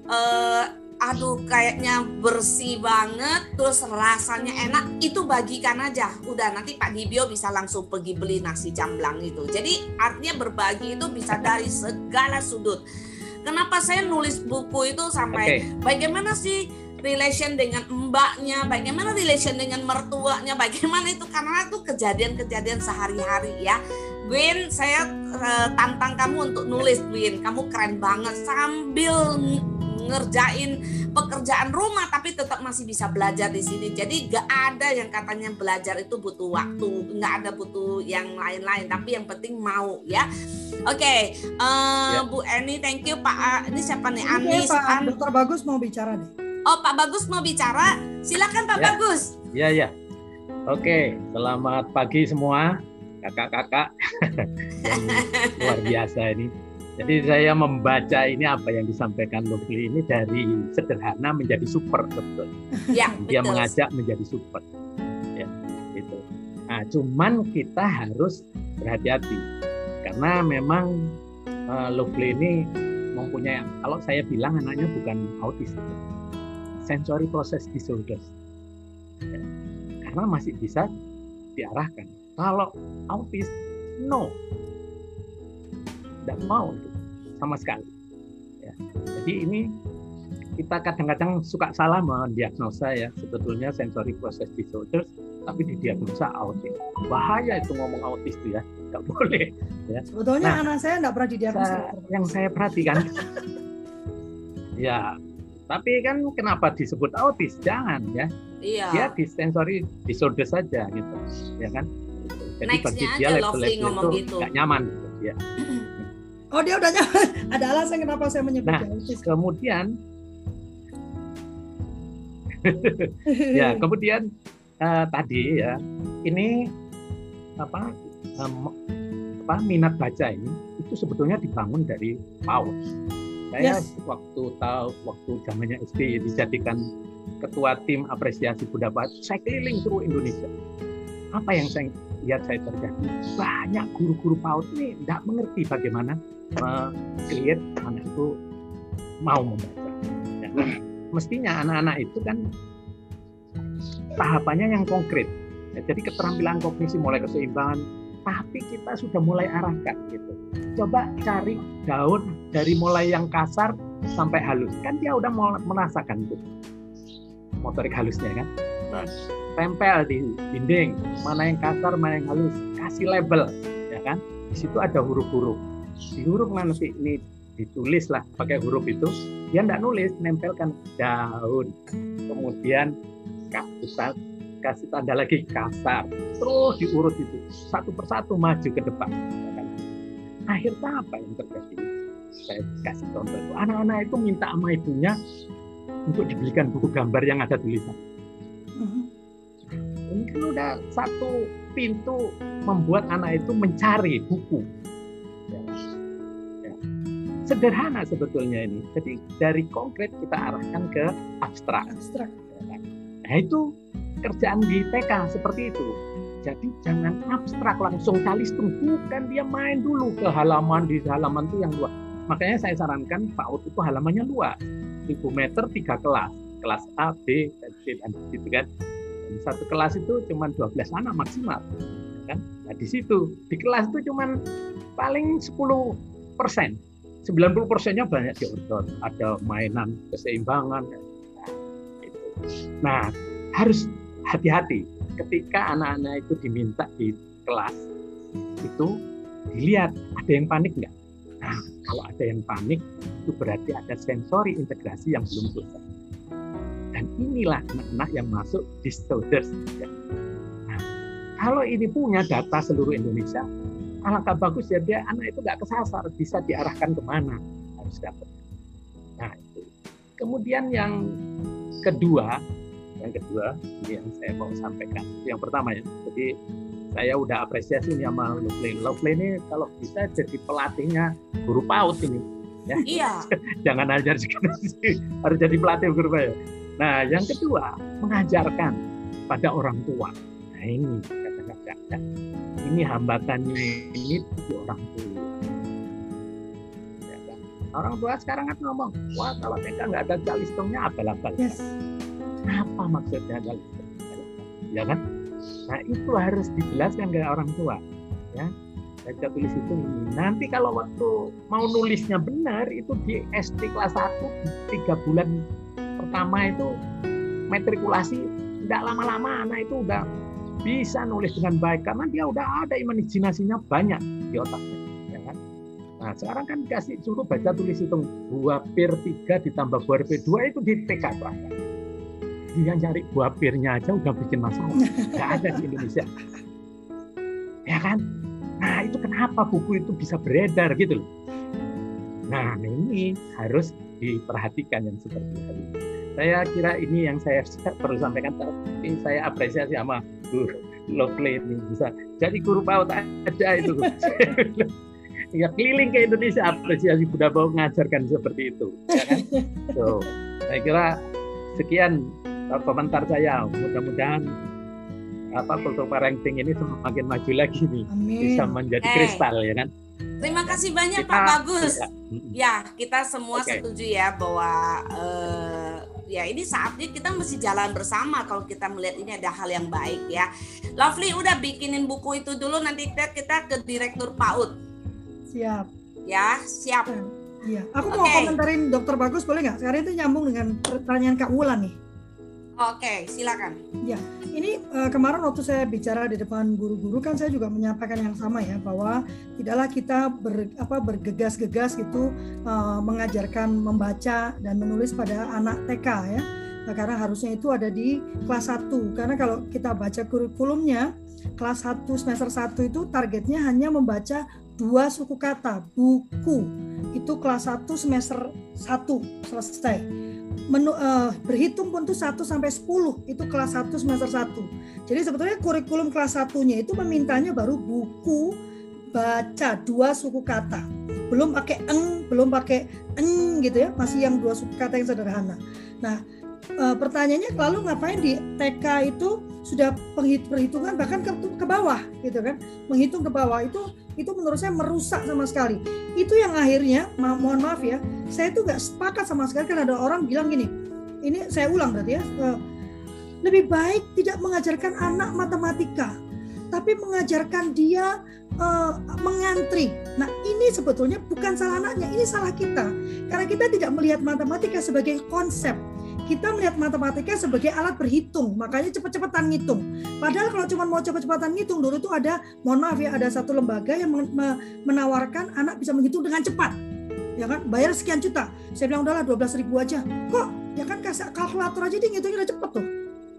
eh, aduh kayaknya bersih banget terus rasanya enak. Itu bagikan aja. Udah nanti Pak Dibio bisa langsung pergi beli nasi jamblang itu. Jadi artinya berbagi itu bisa dari segala sudut Kenapa saya nulis buku itu sampai okay. bagaimana sih relation dengan mbaknya, bagaimana relation dengan mertuanya, bagaimana itu karena itu kejadian-kejadian sehari-hari ya. Gwyn, saya uh, tantang kamu untuk nulis Gwyn, kamu keren banget sambil ngerjain pekerjaan rumah tapi tetap masih bisa belajar di sini. Jadi gak ada yang katanya belajar itu butuh waktu, nggak ada butuh yang lain-lain. Tapi yang penting mau ya. Oke, okay. uh, eh, ya. Bu Eni, thank you Pak. Ini siapa nih? Andi. Pak Dokter Bagus mau bicara nih. Oh Pak Bagus mau bicara. Silakan Pak ya. Bagus. Iya ya. Oke, selamat pagi semua kakak-kakak luar biasa ini. Jadi saya membaca ini apa yang disampaikan Lovely ini dari sederhana menjadi super betul. Ya, Dia betul. mengajak menjadi super. Ya, itu. Nah, cuman kita harus berhati-hati karena memang uh, Lovely ini mempunyai kalau saya bilang anaknya bukan autis, sensory process disorders. Ya, karena masih bisa diarahkan. Kalau autis, no, tidak mau itu sama sekali. Ya. Jadi ini kita kadang-kadang suka salah mendiagnosa ya. Sebetulnya sensory process disorders tapi didiagnosa autis. Bahaya itu ngomong autis itu ya. Nggak boleh ya. Sebetulnya nah, anak saya nggak pernah didiagnosa. saya, yang saya perhatikan. Ya tapi kan kenapa disebut autis? Jangan ya. Iya. dia di sensory disorder saja gitu. Ya kan? Jadi Next bagi dia label-label itu gitu. nggak nyaman gitu, ya Oh dia udah nyaman. Ada alasan kenapa saya menyebut nah, Kemudian ya kemudian uh, tadi ya ini apa um, apa minat baca ini itu sebetulnya dibangun dari Paus. Saya yes. waktu tahu waktu zamannya SD dijadikan ketua tim apresiasi budaya saya keliling seluruh Indonesia. Apa yang saya lihat saya terjadi banyak guru-guru PAUD ini tidak mengerti bagaimana anak itu mau membaca. Ya. Mestinya anak-anak itu kan tahapannya yang konkret. Ya, jadi keterampilan kognisi mulai keseimbangan, tapi kita sudah mulai arahkan gitu. Coba cari daun dari mulai yang kasar sampai halus. Kan dia udah merasakan itu motorik halusnya kan. Nah, tempel di dinding, mana yang kasar, mana yang halus, kasih label, ya kan? Di situ ada huruf-huruf di huruf nanti ini ditulis lah pakai huruf itu dia tidak nulis nempelkan daun. Kemudian kasar kasih tanda lagi kasar. Terus diurut itu satu persatu maju ke depan. Akhirnya apa yang terjadi? Saya kasih contoh itu. Anak-anak itu minta sama ibunya untuk dibelikan buku gambar yang ada tulisan. Mhm. ini kan udah satu pintu membuat anak itu mencari buku sederhana sebetulnya ini. Jadi dari konkret kita arahkan ke abstrak. Abstrak. Nah itu kerjaan di TK seperti itu. Jadi jangan abstrak langsung kalistung, bukan dia main dulu ke halaman di halaman itu yang luas. Makanya saya sarankan PAUD itu halamannya luas, 1000 meter tiga kelas, kelas A, B, dan C dan gitu kan. Dan satu kelas itu cuma 12 anak maksimal, kan? Nah di situ di kelas itu cuma paling 10 persen 90 persennya banyak di outdoor. Ada mainan keseimbangan. Nah, harus hati-hati ketika anak-anak itu diminta di kelas itu dilihat ada yang panik nggak. Nah, kalau ada yang panik itu berarti ada sensori integrasi yang belum selesai. Dan inilah anak-anak yang masuk disorders. Nah, kalau ini punya data seluruh Indonesia, alangkah bagus ya dia anak itu nggak kesasar, bisa diarahkan ke mana harus dapat. Nah, itu. Kemudian yang kedua, yang kedua ini yang saya mau sampaikan. Yang pertama ya, jadi saya udah apresiasi nih sama Lovely. Lovely ini kalau bisa jadi pelatihnya guru PAUD ini. Ya. Iya. Jangan ajar harus jadi pelatih guru PAUD. Nah, yang kedua mengajarkan pada orang tua. Nah ini kata-kata ini hambatannya ini orang tua. Ya, kan? Orang tua sekarang kan ngomong, wah kalau mereka nggak ada calistungnya apalah Yes. Apa maksudnya calistung? Ya kan? Nah itu harus dijelaskan ke orang tua. Ya, baca tulis itu ini. Nanti kalau waktu mau nulisnya benar itu di SD kelas 1 tiga bulan pertama itu matrikulasi tidak lama-lama anak itu udah bisa nulis dengan baik karena dia udah ada imajinasinya banyak di otaknya ya kan? Nah sekarang kan dikasih suruh baca tulis hitung dua pir tiga ditambah dua pir dua itu di TK tuh dia cari buah pirnya aja udah bikin masalah. Nggak ada di Indonesia. Ya kan? Nah itu kenapa buku itu bisa beredar gitu loh? Nah ini harus diperhatikan yang seperti ini saya kira ini yang saya perlu sampaikan tapi saya apresiasi sama Bu Lovely ini bisa jadi guru PAUD aja itu ya keliling ke Indonesia apresiasi Bunda Bau mengajarkan seperti itu ya kan? so, saya kira sekian komentar saya mudah-mudahan apa kultur parenting ini semakin maju lagi nih Amin. bisa menjadi hey. kristal ya kan Terima kasih banyak kita, Pak Bagus. Ya, ya kita semua okay. setuju ya bahwa uh, ya ini saatnya kita mesti jalan bersama kalau kita melihat ini ada hal yang baik ya. Lovely udah bikinin buku itu dulu nanti kita, kita ke direktur PAUD. Siap. Ya, siap. Iya. Aku okay. mau komentarin dokter Bagus boleh nggak? Sekarang itu nyambung dengan pertanyaan Kak Wulan nih. Oke, silakan. Ya, ini uh, kemarin waktu saya bicara di depan guru-guru kan saya juga menyampaikan yang sama ya bahwa tidaklah kita ber, apa bergegas-gegas gitu uh, mengajarkan membaca dan menulis pada anak TK ya. Nah, karena harusnya itu ada di kelas 1. Karena kalau kita baca kurikulumnya kelas 1 semester 1 itu targetnya hanya membaca dua suku kata, buku. Itu kelas 1 semester 1 selesai menu, uh, berhitung pun tuh 1 sampai 10 itu kelas 1 semester 1. Jadi sebetulnya kurikulum kelas satunya itu memintanya baru buku baca dua suku kata. Belum pakai eng, belum pakai eng gitu ya, masih yang dua suku kata yang sederhana. Nah, uh, pertanyaannya lalu ngapain di TK itu sudah perhitungan bahkan ke, ke bawah gitu kan menghitung ke bawah itu itu menurut saya merusak sama sekali itu yang akhirnya ma mohon maaf ya saya itu nggak sepakat sama sekali kan ada orang bilang gini ini saya ulang berarti ya uh, lebih baik tidak mengajarkan anak matematika tapi mengajarkan dia uh, mengantri. Nah, ini sebetulnya bukan salah anaknya, ini salah kita. Karena kita tidak melihat matematika sebagai konsep, kita melihat matematika sebagai alat berhitung, makanya cepet-cepetan ngitung. Padahal kalau cuma mau cepet-cepetan ngitung, dulu itu ada, mohon maaf ya, ada satu lembaga yang menawarkan anak bisa menghitung dengan cepat. Ya kan, bayar sekian juta. Saya bilang udahlah 12 ribu aja. Kok? Ya kan kasih kalkulator aja dia ngitungnya udah cepet tuh.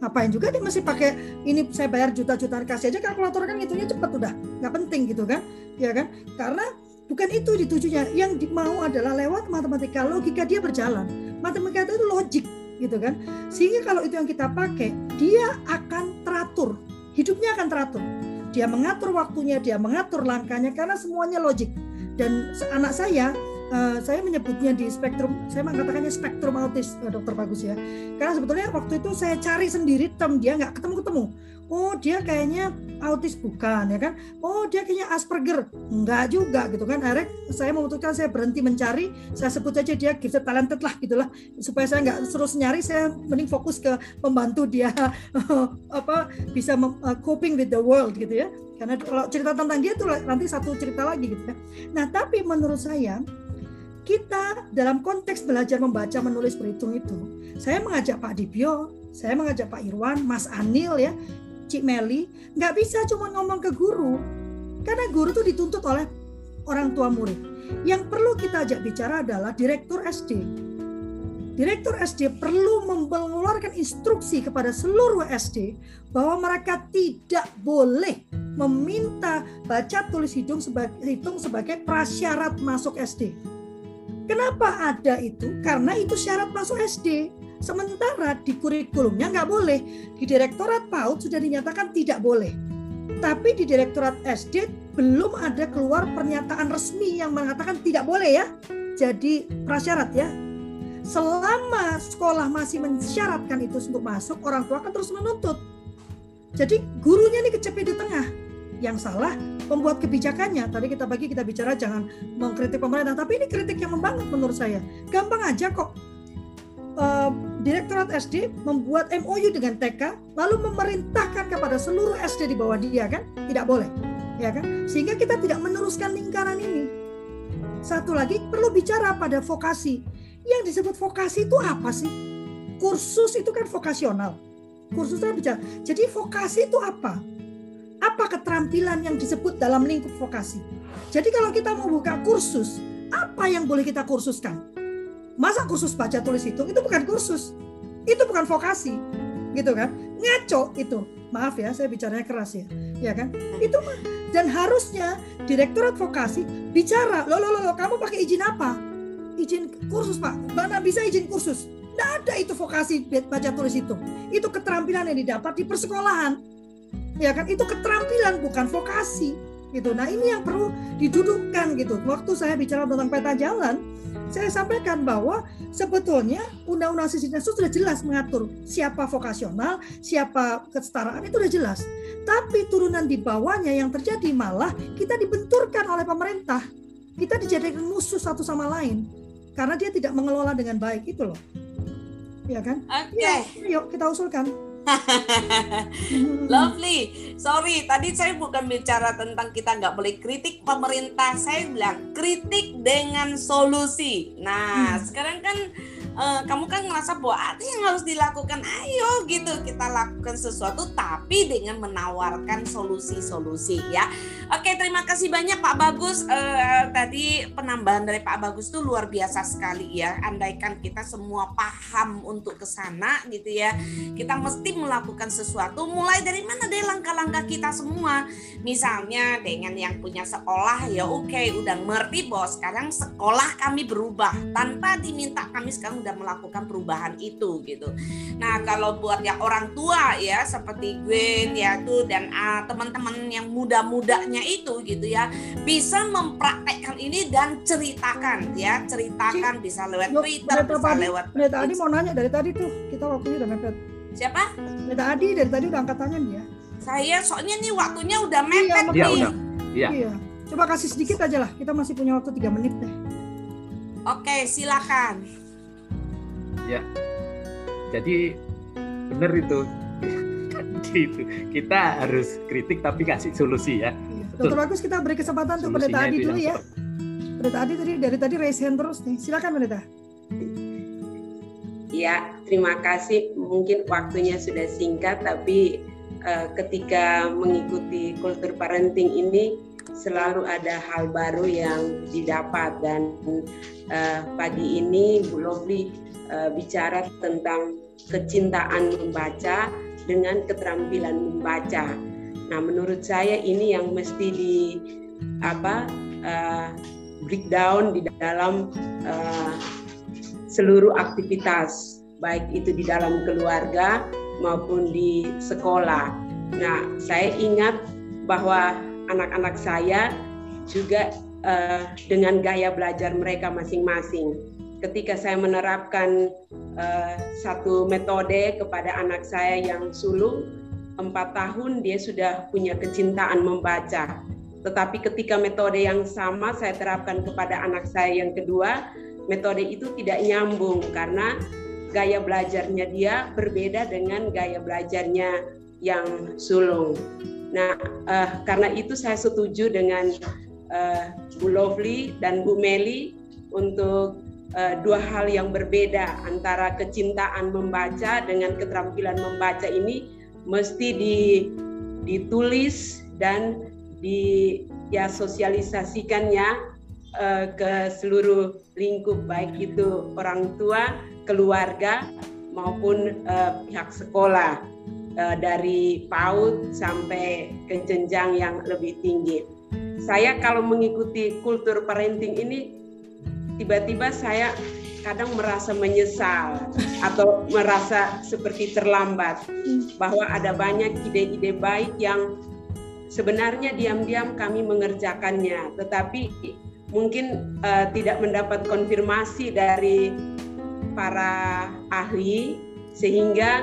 Ngapain juga dia masih pakai ini saya bayar juta-jutaan kasih aja kalkulator kan ngitungnya cepet udah. Nggak penting gitu kan. Ya kan? Karena bukan itu ditujunya. Yang mau adalah lewat matematika logika dia berjalan. Matematika itu logik gitu kan. Sehingga kalau itu yang kita pakai dia akan teratur. Hidupnya akan teratur. Dia mengatur waktunya dia mengatur langkahnya karena semuanya logik. Dan anak saya Uh, saya menyebutnya di spektrum, saya mengatakannya spektrum autis, uh, dokter bagus ya. Karena sebetulnya waktu itu saya cari sendiri tem dia nggak ketemu-ketemu oh dia kayaknya autis bukan ya kan? Oh dia kayaknya Asperger. Enggak juga gitu kan? Akhirnya saya memutuskan saya berhenti mencari saya sebut aja dia gifted talented lah gitulah. Supaya saya nggak terus nyari saya mending fokus ke membantu dia apa bisa uh, coping with the world gitu ya. Karena kalau cerita tentang dia tuh nanti satu cerita lagi gitu ya. Nah tapi menurut saya kita dalam konteks belajar membaca, menulis, berhitung itu, saya mengajak Pak Dibio, saya mengajak Pak Irwan, Mas Anil ya, Cik Meli, nggak bisa cuma ngomong ke guru, karena guru itu dituntut oleh orang tua murid. Yang perlu kita ajak bicara adalah direktur SD. Direktur SD perlu mengeluarkan instruksi kepada seluruh SD bahwa mereka tidak boleh meminta baca tulis hitung sebagai, hitung sebagai prasyarat masuk SD. Kenapa ada itu? Karena itu syarat masuk SD. Sementara di kurikulumnya nggak boleh. Di Direktorat PAUD sudah dinyatakan tidak boleh. Tapi di Direktorat SD belum ada keluar pernyataan resmi yang mengatakan tidak boleh ya. Jadi prasyarat ya. Selama sekolah masih mensyaratkan itu untuk masuk, orang tua akan terus menuntut. Jadi gurunya ini kecepet di tengah. Yang salah pembuat kebijakannya. Tadi kita bagi kita bicara jangan mengkritik pemerintah, tapi ini kritik yang membangun menurut saya. Gampang aja kok. Uh, Direktorat SD membuat MOU dengan TK, lalu memerintahkan kepada seluruh SD di bawah dia kan, tidak boleh, ya kan? Sehingga kita tidak meneruskan lingkaran ini. Satu lagi perlu bicara pada vokasi. Yang disebut vokasi itu apa sih? Kursus itu kan vokasional. Kursusnya bicara. Jadi vokasi itu apa? apa keterampilan yang disebut dalam lingkup vokasi. Jadi kalau kita mau buka kursus, apa yang boleh kita kursuskan? Masa kursus baca tulis hitung itu bukan kursus. Itu bukan vokasi. Gitu kan? Ngaco itu. Maaf ya, saya bicaranya keras ya. Ya kan? Itu dan harusnya direktorat vokasi bicara, "Lo lo lo, kamu pakai izin apa?" Izin kursus, Pak. Mana bisa izin kursus? Tidak ada itu vokasi baca tulis hitung. Itu keterampilan yang didapat di persekolahan ya kan itu keterampilan bukan vokasi gitu nah ini yang perlu didudukkan gitu waktu saya bicara tentang peta jalan saya sampaikan bahwa sebetulnya undang-undang sisi itu sudah jelas mengatur siapa vokasional, siapa kesetaraan itu sudah jelas. Tapi turunan di bawahnya yang terjadi malah kita dibenturkan oleh pemerintah. Kita dijadikan musuh satu sama lain karena dia tidak mengelola dengan baik itu loh. Ya kan? Oke. Okay. Ya, yuk kita usulkan. Lovely. Sorry, tadi saya bukan bicara tentang kita nggak boleh kritik pemerintah. Saya bilang kritik dengan solusi. Nah, hmm. sekarang kan uh, kamu kan ngerasa bahwa ada yang harus dilakukan ayo gitu. Kita lakukan sesuatu tapi dengan menawarkan solusi-solusi ya. Oke terima kasih banyak Pak Bagus. Uh, tadi penambahan dari Pak Bagus itu luar biasa sekali ya. Andaikan kita semua paham untuk ke sana gitu ya. Kita mesti melakukan sesuatu. Mulai dari mana deh langkah-langkah kita semua? Misalnya dengan yang punya sekolah ya oke okay, udah ngerti bahwa sekarang sekolah kami berubah. Tanpa diminta kami sekarang udah melakukan perubahan itu gitu. Nah kalau buat yang orang tua ya seperti Gwen ya tuh dan uh, teman-teman yang muda-mudanya itu gitu ya bisa mempraktekkan ini dan ceritakan ya ceritakan bisa lewat Twitter bisa Adi, lewat. Pendeta Adi mau nanya dari tadi tuh kita waktunya udah mepet. Siapa? Pendeta Adi dari tadi udah angkat tangan dia. Saya soalnya nih waktunya udah mepet iya, nih. Udah. Iya. iya. Coba kasih sedikit aja lah. Kita masih punya waktu tiga menit deh. Oke, silakan ya. Jadi benar itu. Itu kita harus kritik tapi kasih solusi ya. Iya. Dokter Bagus kita beri kesempatan untuk Pendeta Adi dulu ya. Pendeta Adi tadi dari tadi raise hand terus nih. Silakan Pendeta. Ya, terima kasih. Mungkin waktunya sudah singkat, tapi uh, ketika mengikuti kultur parenting ini selalu ada hal baru yang didapat. Dan uh, pagi ini Bu Lovely uh, bicara tentang kecintaan membaca dengan keterampilan membaca. Nah, menurut saya ini yang mesti di apa uh, breakdown di dalam uh, seluruh aktivitas, baik itu di dalam keluarga maupun di sekolah. Nah, saya ingat bahwa anak-anak saya juga uh, dengan gaya belajar mereka masing-masing ketika saya menerapkan uh, satu metode kepada anak saya yang sulung empat tahun dia sudah punya kecintaan membaca. Tetapi ketika metode yang sama saya terapkan kepada anak saya yang kedua metode itu tidak nyambung karena gaya belajarnya dia berbeda dengan gaya belajarnya yang sulung. Nah uh, karena itu saya setuju dengan uh, Bu Lovely dan Bu Meli untuk uh, dua hal yang berbeda antara kecintaan membaca dengan keterampilan membaca ini mesti di, ditulis dan di ya sosialisasikannya uh, ke seluruh lingkup baik itu orang tua, keluarga maupun uh, pihak sekolah uh, dari PAUD sampai ke jenjang yang lebih tinggi. Saya kalau mengikuti kultur parenting ini tiba-tiba saya kadang merasa menyesal atau merasa seperti terlambat bahwa ada banyak ide-ide baik yang sebenarnya diam-diam kami mengerjakannya tetapi mungkin uh, tidak mendapat konfirmasi dari para ahli sehingga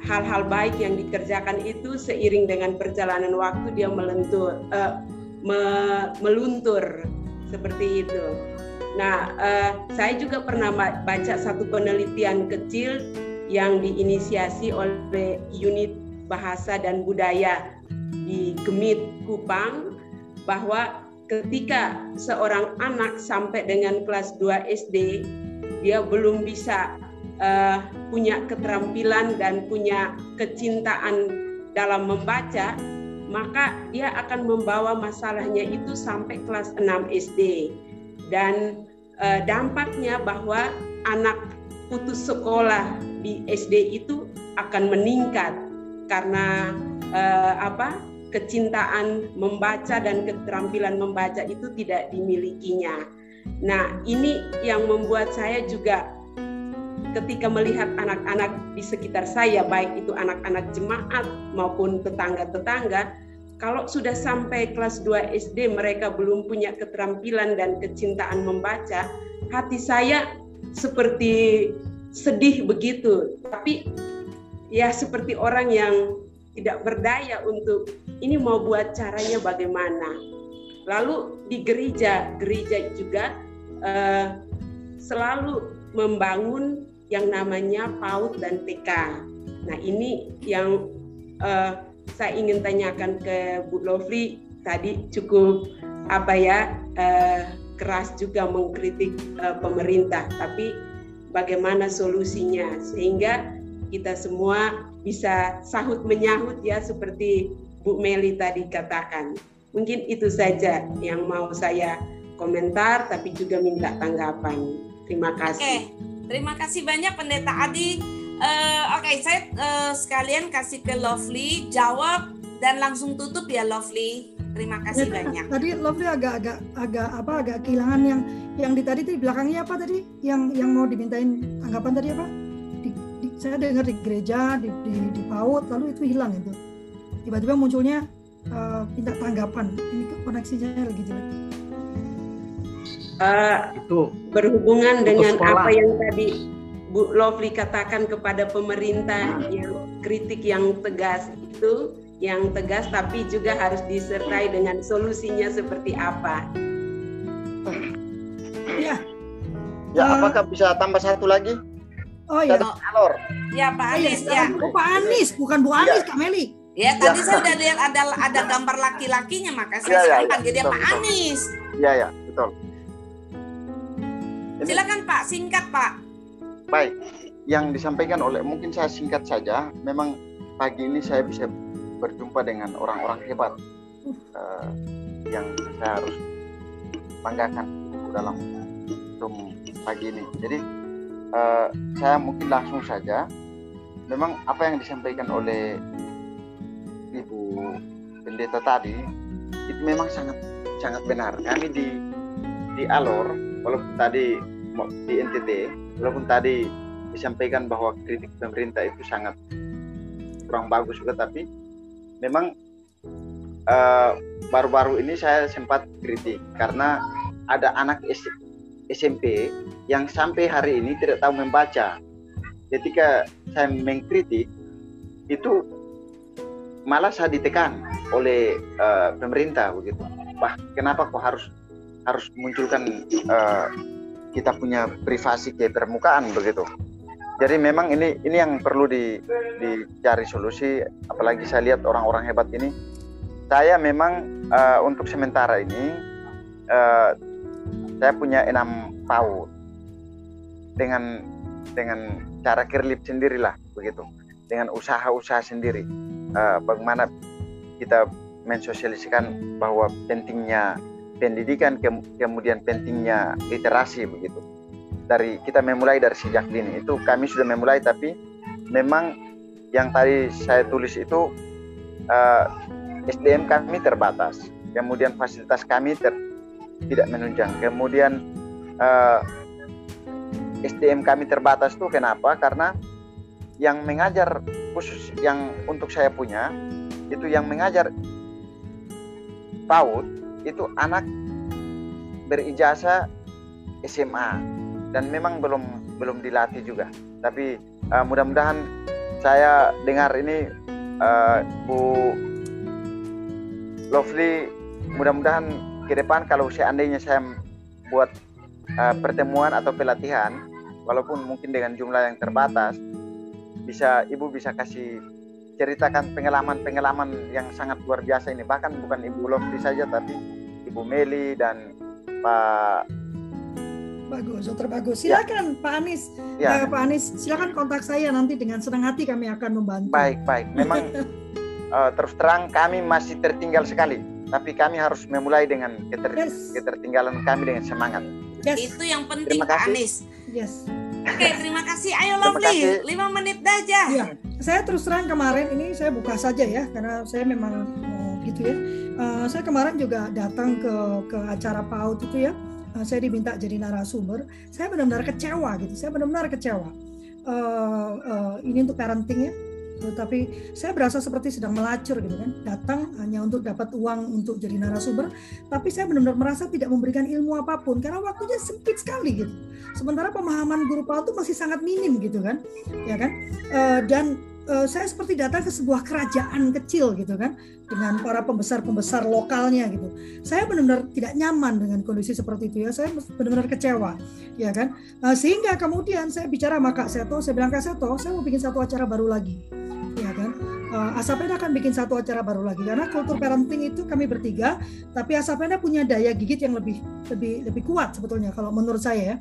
hal-hal baik yang dikerjakan itu seiring dengan perjalanan waktu dia melentur uh, me, meluntur seperti itu. Nah, uh, saya juga pernah baca satu penelitian kecil yang diinisiasi oleh unit bahasa dan budaya di Gemit Kupang bahwa ketika seorang anak sampai dengan kelas 2 SD dia belum bisa uh, punya keterampilan dan punya kecintaan dalam membaca maka dia akan membawa masalahnya itu sampai kelas 6 SD dan uh, dampaknya bahwa anak putus sekolah di SD itu akan meningkat karena uh, apa kecintaan membaca dan keterampilan membaca itu tidak dimilikinya. Nah, ini yang membuat saya juga ketika melihat anak-anak di sekitar saya, baik itu anak-anak jemaat maupun tetangga-tetangga, kalau sudah sampai kelas 2 SD mereka belum punya keterampilan dan kecintaan membaca, hati saya seperti sedih begitu. Tapi ya seperti orang yang tidak berdaya untuk ini mau buat caranya bagaimana. Lalu di gereja, gereja juga uh, selalu membangun yang namanya PAUD dan TK. Nah ini yang uh, saya ingin tanyakan ke Bu Lovely tadi cukup apa ya uh, keras juga mengkritik uh, pemerintah, tapi bagaimana solusinya sehingga kita semua bisa sahut menyahut ya seperti Bu Meli tadi katakan. Mungkin itu saja yang mau saya komentar, tapi juga minta tanggapan. Terima kasih. Oke, terima kasih banyak Pendeta Adi Uh, Oke, okay, saya uh, sekalian kasih ke Lovely jawab dan langsung tutup ya Lovely. Terima kasih ya, banyak. Tadi Lovely agak-agak agak apa agak kehilangan yang yang di tadi di belakangnya apa tadi? Yang yang mau dimintain tanggapan tadi apa? Di, di, saya dengar di gereja di, di, di PAUD lalu itu hilang itu. Tiba-tiba munculnya uh, minta tanggapan. Ini koneksinya lagi jelek. Uh, itu berhubungan dengan apa yang tadi Bu Lovely katakan kepada pemerintah yang kritik yang tegas itu yang tegas tapi juga harus disertai dengan solusinya seperti apa. Ya. Ya, uh, apakah bisa tambah satu lagi? Oh iya. Alor. Ya Pak Anies ya. Oh, Pak Anies, bukan Bu Anies, ya. Kak Meli. Ya, tadi ya. saya udah lihat ada ada gambar laki-lakinya, maka saya ya, ya, ya. panggil dia Pak betul. Anies. Iya, ya, betul. Silakan Pak, singkat Pak. Baik, yang disampaikan oleh mungkin saya singkat saja. Memang pagi ini saya bisa berjumpa dengan orang-orang hebat uh, yang saya harus banggakan dalam Zoom pagi ini. Jadi uh, saya mungkin langsung saja. Memang apa yang disampaikan oleh Ibu Pendeta tadi itu memang sangat sangat benar. Kami di di Alor, walaupun tadi di NTT walaupun tadi disampaikan bahwa kritik pemerintah itu sangat kurang bagus juga tapi memang eh, baru-baru uh, ini saya sempat kritik karena ada anak SMP yang sampai hari ini tidak tahu membaca. Ketika saya mengkritik itu malah saya ditekan oleh uh, pemerintah begitu. Wah, kenapa kok harus harus munculkan uh, kita punya privasi ke permukaan begitu. Jadi memang ini ini yang perlu di, dicari solusi. Apalagi saya lihat orang-orang hebat ini. Saya memang uh, untuk sementara ini uh, saya punya enam PAUD dengan dengan cara kerlip sendirilah begitu dengan usaha-usaha sendiri uh, bagaimana kita mensosialisasikan bahwa pentingnya pendidikan ke, kemudian pentingnya literasi begitu. Dari kita memulai dari sejak dini. Itu kami sudah memulai tapi memang yang tadi saya tulis itu uh, eh, SDM kami terbatas. Kemudian fasilitas kami ter, tidak menunjang. Kemudian uh, eh, SDM kami terbatas itu kenapa? Karena yang mengajar khusus yang untuk saya punya itu yang mengajar PAUD itu anak berijazah SMA dan memang belum belum dilatih juga. Tapi uh, mudah-mudahan saya dengar ini uh, Bu Lovely mudah-mudahan ke depan kalau seandainya saya buat uh, pertemuan atau pelatihan walaupun mungkin dengan jumlah yang terbatas bisa ibu bisa kasih ceritakan pengalaman-pengalaman yang sangat luar biasa ini bahkan bukan ibu Lovely saja tapi ibu Meli dan Pak Bagus, dokter bagus. Ya. Silakan ya. Pak Anies. Ya. Uh, Pak Anies, silakan kontak saya nanti dengan senang hati kami akan membantu. Baik, baik. Memang uh, terus terang kami masih tertinggal sekali, tapi kami harus memulai dengan keter yes. ketertinggalan kami dengan semangat. Yes. Itu yang penting Pak Anies. Yes. Oke, terima kasih. Ayo Lovely, lima menit aja. Ya. Saya terus terang kemarin ini saya buka saja ya, karena saya memang gitu ya. Uh, saya kemarin juga datang ke ke acara PAUD itu ya. Uh, saya diminta jadi narasumber. Saya benar-benar kecewa gitu. Saya benar-benar kecewa. Uh, uh, ini untuk parenting ya. Tapi saya berasa seperti sedang melacur gitu kan. Datang hanya untuk dapat uang untuk jadi narasumber. Tapi saya benar-benar merasa tidak memberikan ilmu apa pun. Karena waktunya sempit sekali gitu. Sementara pemahaman guru PAUD itu masih sangat minim gitu kan. Ya kan? Uh, dan uh, saya seperti datang ke sebuah kerajaan kecil gitu kan dengan para pembesar-pembesar lokalnya gitu. Saya benar-benar tidak nyaman dengan kondisi seperti itu ya. Saya benar-benar kecewa, ya kan. Uh, sehingga kemudian saya bicara sama Kak Seto, saya bilang Kak Seto, saya mau bikin satu acara baru lagi, ya kan. Uh, Asapenda akan bikin satu acara baru lagi karena kultur parenting itu kami bertiga, tapi Asapenda punya daya gigit yang lebih lebih lebih kuat sebetulnya kalau menurut saya ya.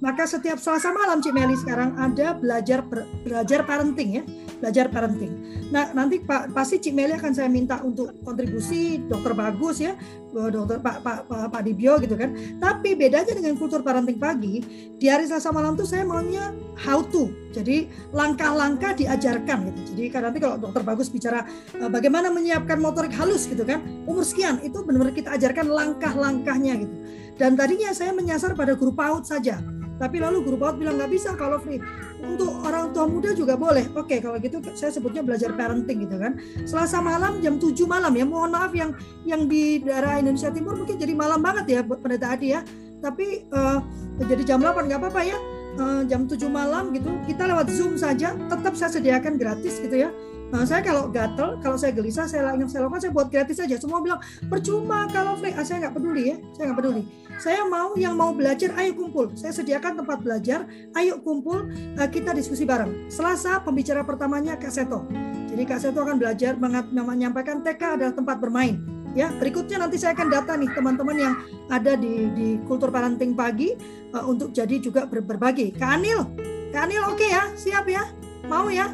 Maka setiap Selasa malam Cik Meli sekarang ada belajar belajar parenting ya, belajar parenting. Nah, nanti Pak pasti Cik Meli akan saya minta untuk kontribusi dokter bagus ya, dokter Pak Pak Pak, Pak Dibio gitu kan. Tapi bedanya dengan kultur parenting pagi, di hari Selasa malam tuh saya maunya how to. Jadi langkah-langkah diajarkan gitu. Jadi kan nanti kalau dokter bagus bicara uh, bagaimana menyiapkan motorik halus gitu kan, umur sekian itu benar-benar kita ajarkan langkah-langkahnya gitu. Dan tadinya saya menyasar pada guru PAUD saja tapi lalu guru PAUD bilang nggak bisa kalau free. Untuk orang tua muda juga boleh. Oke, kalau gitu saya sebutnya belajar parenting gitu kan. Selasa malam jam 7 malam ya. Mohon maaf yang yang di daerah Indonesia Timur mungkin jadi malam banget ya buat pendeta Adi ya. Tapi uh, jadi jam 8 nggak apa-apa ya. Uh, jam 7 malam gitu kita lewat Zoom saja tetap saya sediakan gratis gitu ya Nah, saya kalau gatel, kalau saya gelisah, saya ingin saya lakukan, saya buat gratis saja. Semua bilang percuma kalau free. Ah, saya nggak peduli ya, saya nggak peduli. Saya mau yang mau belajar, ayo kumpul. Saya sediakan tempat belajar, ayo kumpul, uh, kita diskusi bareng. Selasa pembicara pertamanya Kak Seto. Jadi Kak Seto akan belajar menyampaikan TK adalah tempat bermain. Ya, berikutnya nanti saya akan data nih teman-teman yang ada di di kultur parenting pagi uh, untuk jadi juga ber berbagi. Kak Anil, Kak Anil oke okay ya, siap ya, mau ya,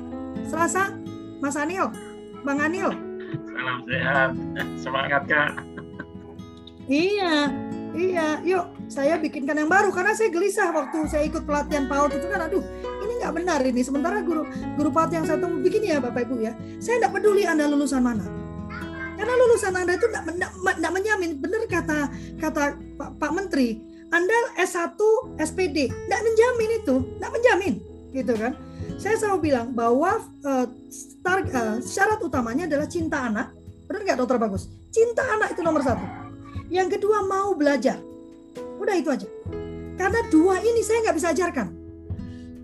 Selasa Mas Anil, Bang Anil. Salam sehat, semangat Kak. Iya, iya. Yuk, saya bikinkan yang baru karena saya gelisah waktu saya ikut pelatihan PAUD itu kan, aduh, ini nggak benar ini. Sementara guru guru PAUD yang saya tunggu begini ya Bapak Ibu ya, saya nggak peduli Anda lulusan mana. Karena lulusan Anda itu nggak menjamin, benar kata kata Pak, Pak Menteri, Anda S1 SPD, nggak menjamin itu, nggak menjamin, gitu kan saya selalu bilang bahwa uh, star, uh, syarat utamanya adalah cinta anak. Benar nggak dokter bagus? Cinta anak itu nomor satu. Yang kedua mau belajar. Udah itu aja. Karena dua ini saya nggak bisa ajarkan.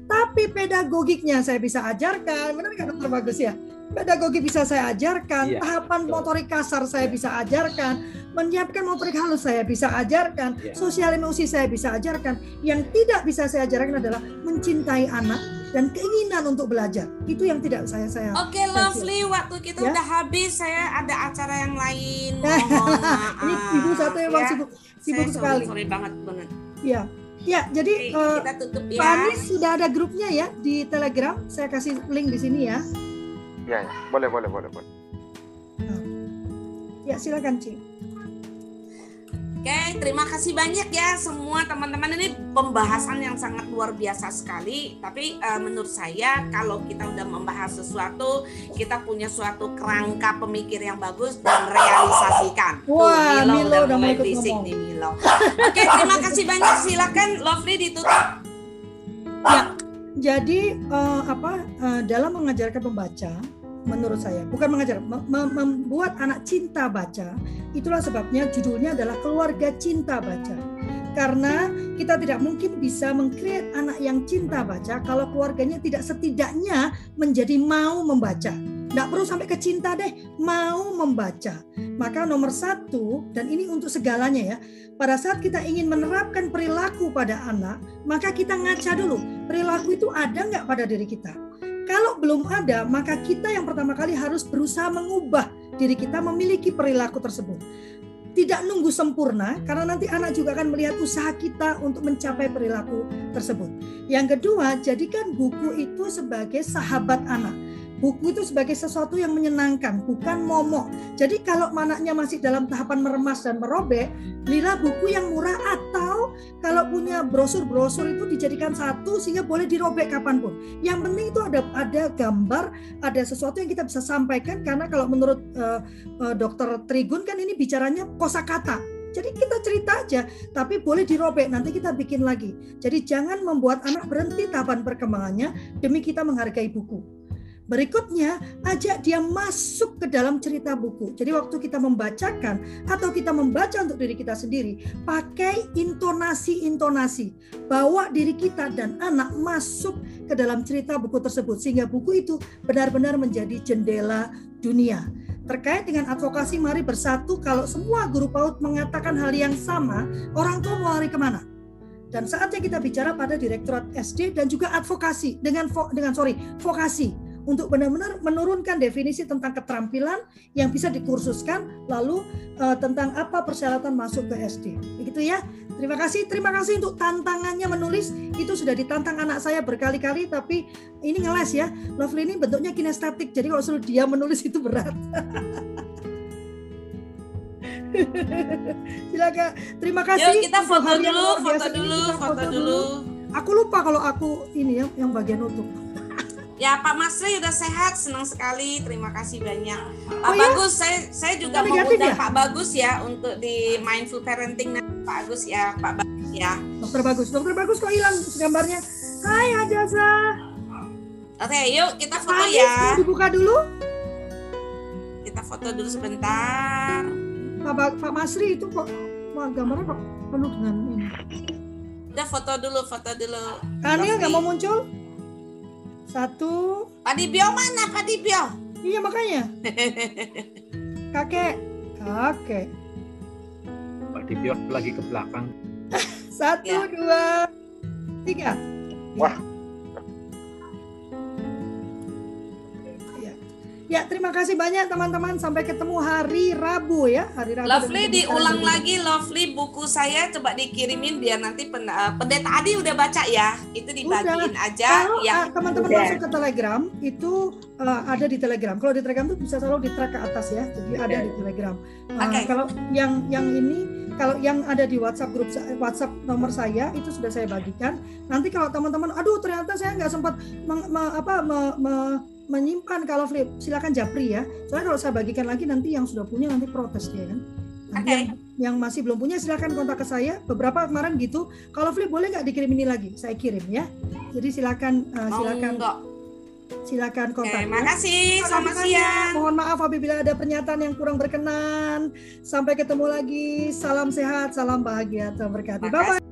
Tapi pedagogiknya saya bisa ajarkan. Benar nggak dokter bagus ya? Pedagogi bisa saya ajarkan. Iya, tahapan betul. motorik kasar saya bisa ajarkan. Menyiapkan motorik halus saya bisa ajarkan. Iya. Sosial emosi saya bisa ajarkan. Yang tidak bisa saya ajarkan adalah mencintai anak dan keinginan untuk belajar itu yang tidak saya saya oke okay, lovely waktu kita ya? udah habis saya ada acara yang lain ini ibu satu yang ya. sibuk sibuk saya sekali sorry banget banget ya Ya, jadi Oke, uh, kita tutup ya. Pak Anies sudah ada grupnya ya di Telegram. Saya kasih link di sini ya. Ya, ya. boleh, boleh, boleh, boleh. Ya, silakan, Cik. Oke, terima kasih banyak ya semua teman-teman ini pembahasan yang sangat luar biasa sekali. Tapi uh, menurut saya kalau kita udah membahas sesuatu, kita punya suatu kerangka pemikir yang bagus dan realisasikan. Wah, Tuh, Milo, Milo udah, mulai fisik nih Milo. Oke, terima kasih banyak. Silakan Lovely ditutup. Ya, jadi uh, apa uh, dalam mengajarkan pembaca menurut saya bukan mengajar membuat anak cinta baca itulah sebabnya judulnya adalah keluarga cinta baca. Karena kita tidak mungkin bisa mengkreat anak yang cinta baca kalau keluarganya tidak setidaknya menjadi mau membaca tidak perlu sampai ke cinta deh mau membaca maka nomor satu dan ini untuk segalanya ya pada saat kita ingin menerapkan perilaku pada anak maka kita ngaca dulu perilaku itu ada nggak pada diri kita kalau belum ada, maka kita yang pertama kali harus berusaha mengubah diri kita memiliki perilaku tersebut. Tidak nunggu sempurna, karena nanti anak juga akan melihat usaha kita untuk mencapai perilaku tersebut. Yang kedua, jadikan buku itu sebagai sahabat anak buku itu sebagai sesuatu yang menyenangkan, bukan momok. Jadi kalau anaknya masih dalam tahapan meremas dan merobek, belilah buku yang murah atau kalau punya brosur-brosur itu dijadikan satu sehingga boleh dirobek kapan pun. Yang penting itu ada ada gambar, ada sesuatu yang kita bisa sampaikan karena kalau menurut uh, uh, Dokter Trigun kan ini bicaranya kosakata. Jadi kita cerita aja, tapi boleh dirobek. Nanti kita bikin lagi. Jadi jangan membuat anak berhenti tahapan perkembangannya demi kita menghargai buku. Berikutnya, ajak dia masuk ke dalam cerita buku. Jadi waktu kita membacakan atau kita membaca untuk diri kita sendiri, pakai intonasi-intonasi. Bawa diri kita dan anak masuk ke dalam cerita buku tersebut sehingga buku itu benar-benar menjadi jendela dunia. Terkait dengan advokasi, mari bersatu kalau semua guru PAUD mengatakan hal yang sama, orang tua mau lari ke mana? Dan saatnya kita bicara pada Direktorat SD dan juga advokasi dengan dengan sorry vokasi untuk benar-benar menurunkan definisi tentang keterampilan yang bisa dikursuskan lalu uh, tentang apa persyaratan masuk ke SD. Begitu ya. Terima kasih. Terima kasih untuk tantangannya menulis. Itu sudah ditantang anak saya berkali-kali tapi ini ngeles ya. Lovely ini bentuknya kinestetik. Jadi kalau suruh dia menulis itu berat. Silakan. Terima kasih. Yuk kita foto dulu, foto dulu, foto, foto dulu. Aku lupa kalau aku ini ya yang bagian nutup. Ya Pak Masri udah sehat, senang sekali. Terima kasih banyak. Pak oh, ya? Bagus, saya saya juga mau undang ya? Pak Bagus ya untuk di mindful parenting Pak Bagus ya, Pak Bagus ya. Dokter Bagus, Dokter Bagus kok hilang gambarnya? Hai Adasa. Oke, yuk kita foto Pak ya. Dibuka dulu. Kita foto dulu sebentar. Pak, Pak Masri itu kok wah gambarnya kok penuh dengan ini. Udah foto dulu, foto dulu. Kanil nggak mau muncul? Satu. Pak Dibio mana Pak Dibio? Iya makanya. kakek, kakek. Pak Dibio lagi ke belakang. Satu, ya. dua, tiga. Wah, Ya, terima kasih banyak teman-teman. Sampai ketemu hari Rabu ya, hari Rabu. Lovely diulang lagi, Lovely buku saya coba dikirimin biar nanti pen, uh, pendeta Adi udah baca ya. Itu dibagiin udah. aja. Kalau yang uh, teman-teman masuk ke Telegram itu uh, ada di Telegram. Kalau di Telegram itu bisa selalu di track ke atas ya. Jadi ada di Telegram. Uh, okay. Kalau yang yang ini kalau yang ada di WhatsApp grup WhatsApp nomor saya itu sudah saya bagikan. Nanti kalau teman-teman, aduh ternyata saya nggak sempat meng, me, apa me, me, menyimpan kalau flip silakan japri ya soalnya kalau saya bagikan lagi nanti yang sudah punya nanti protes dia kan nanti okay. yang, yang masih belum punya silakan kontak ke saya beberapa kemarin gitu kalau flip boleh nggak dikirim ini lagi saya kirim ya jadi silakan uh, silakan oh, silakan kontak. Terima kasih. Selamat siang. Mohon maaf apabila ada pernyataan yang kurang berkenan. Sampai ketemu lagi. Salam sehat, salam bahagia, Tuhan berkati. Bye bye.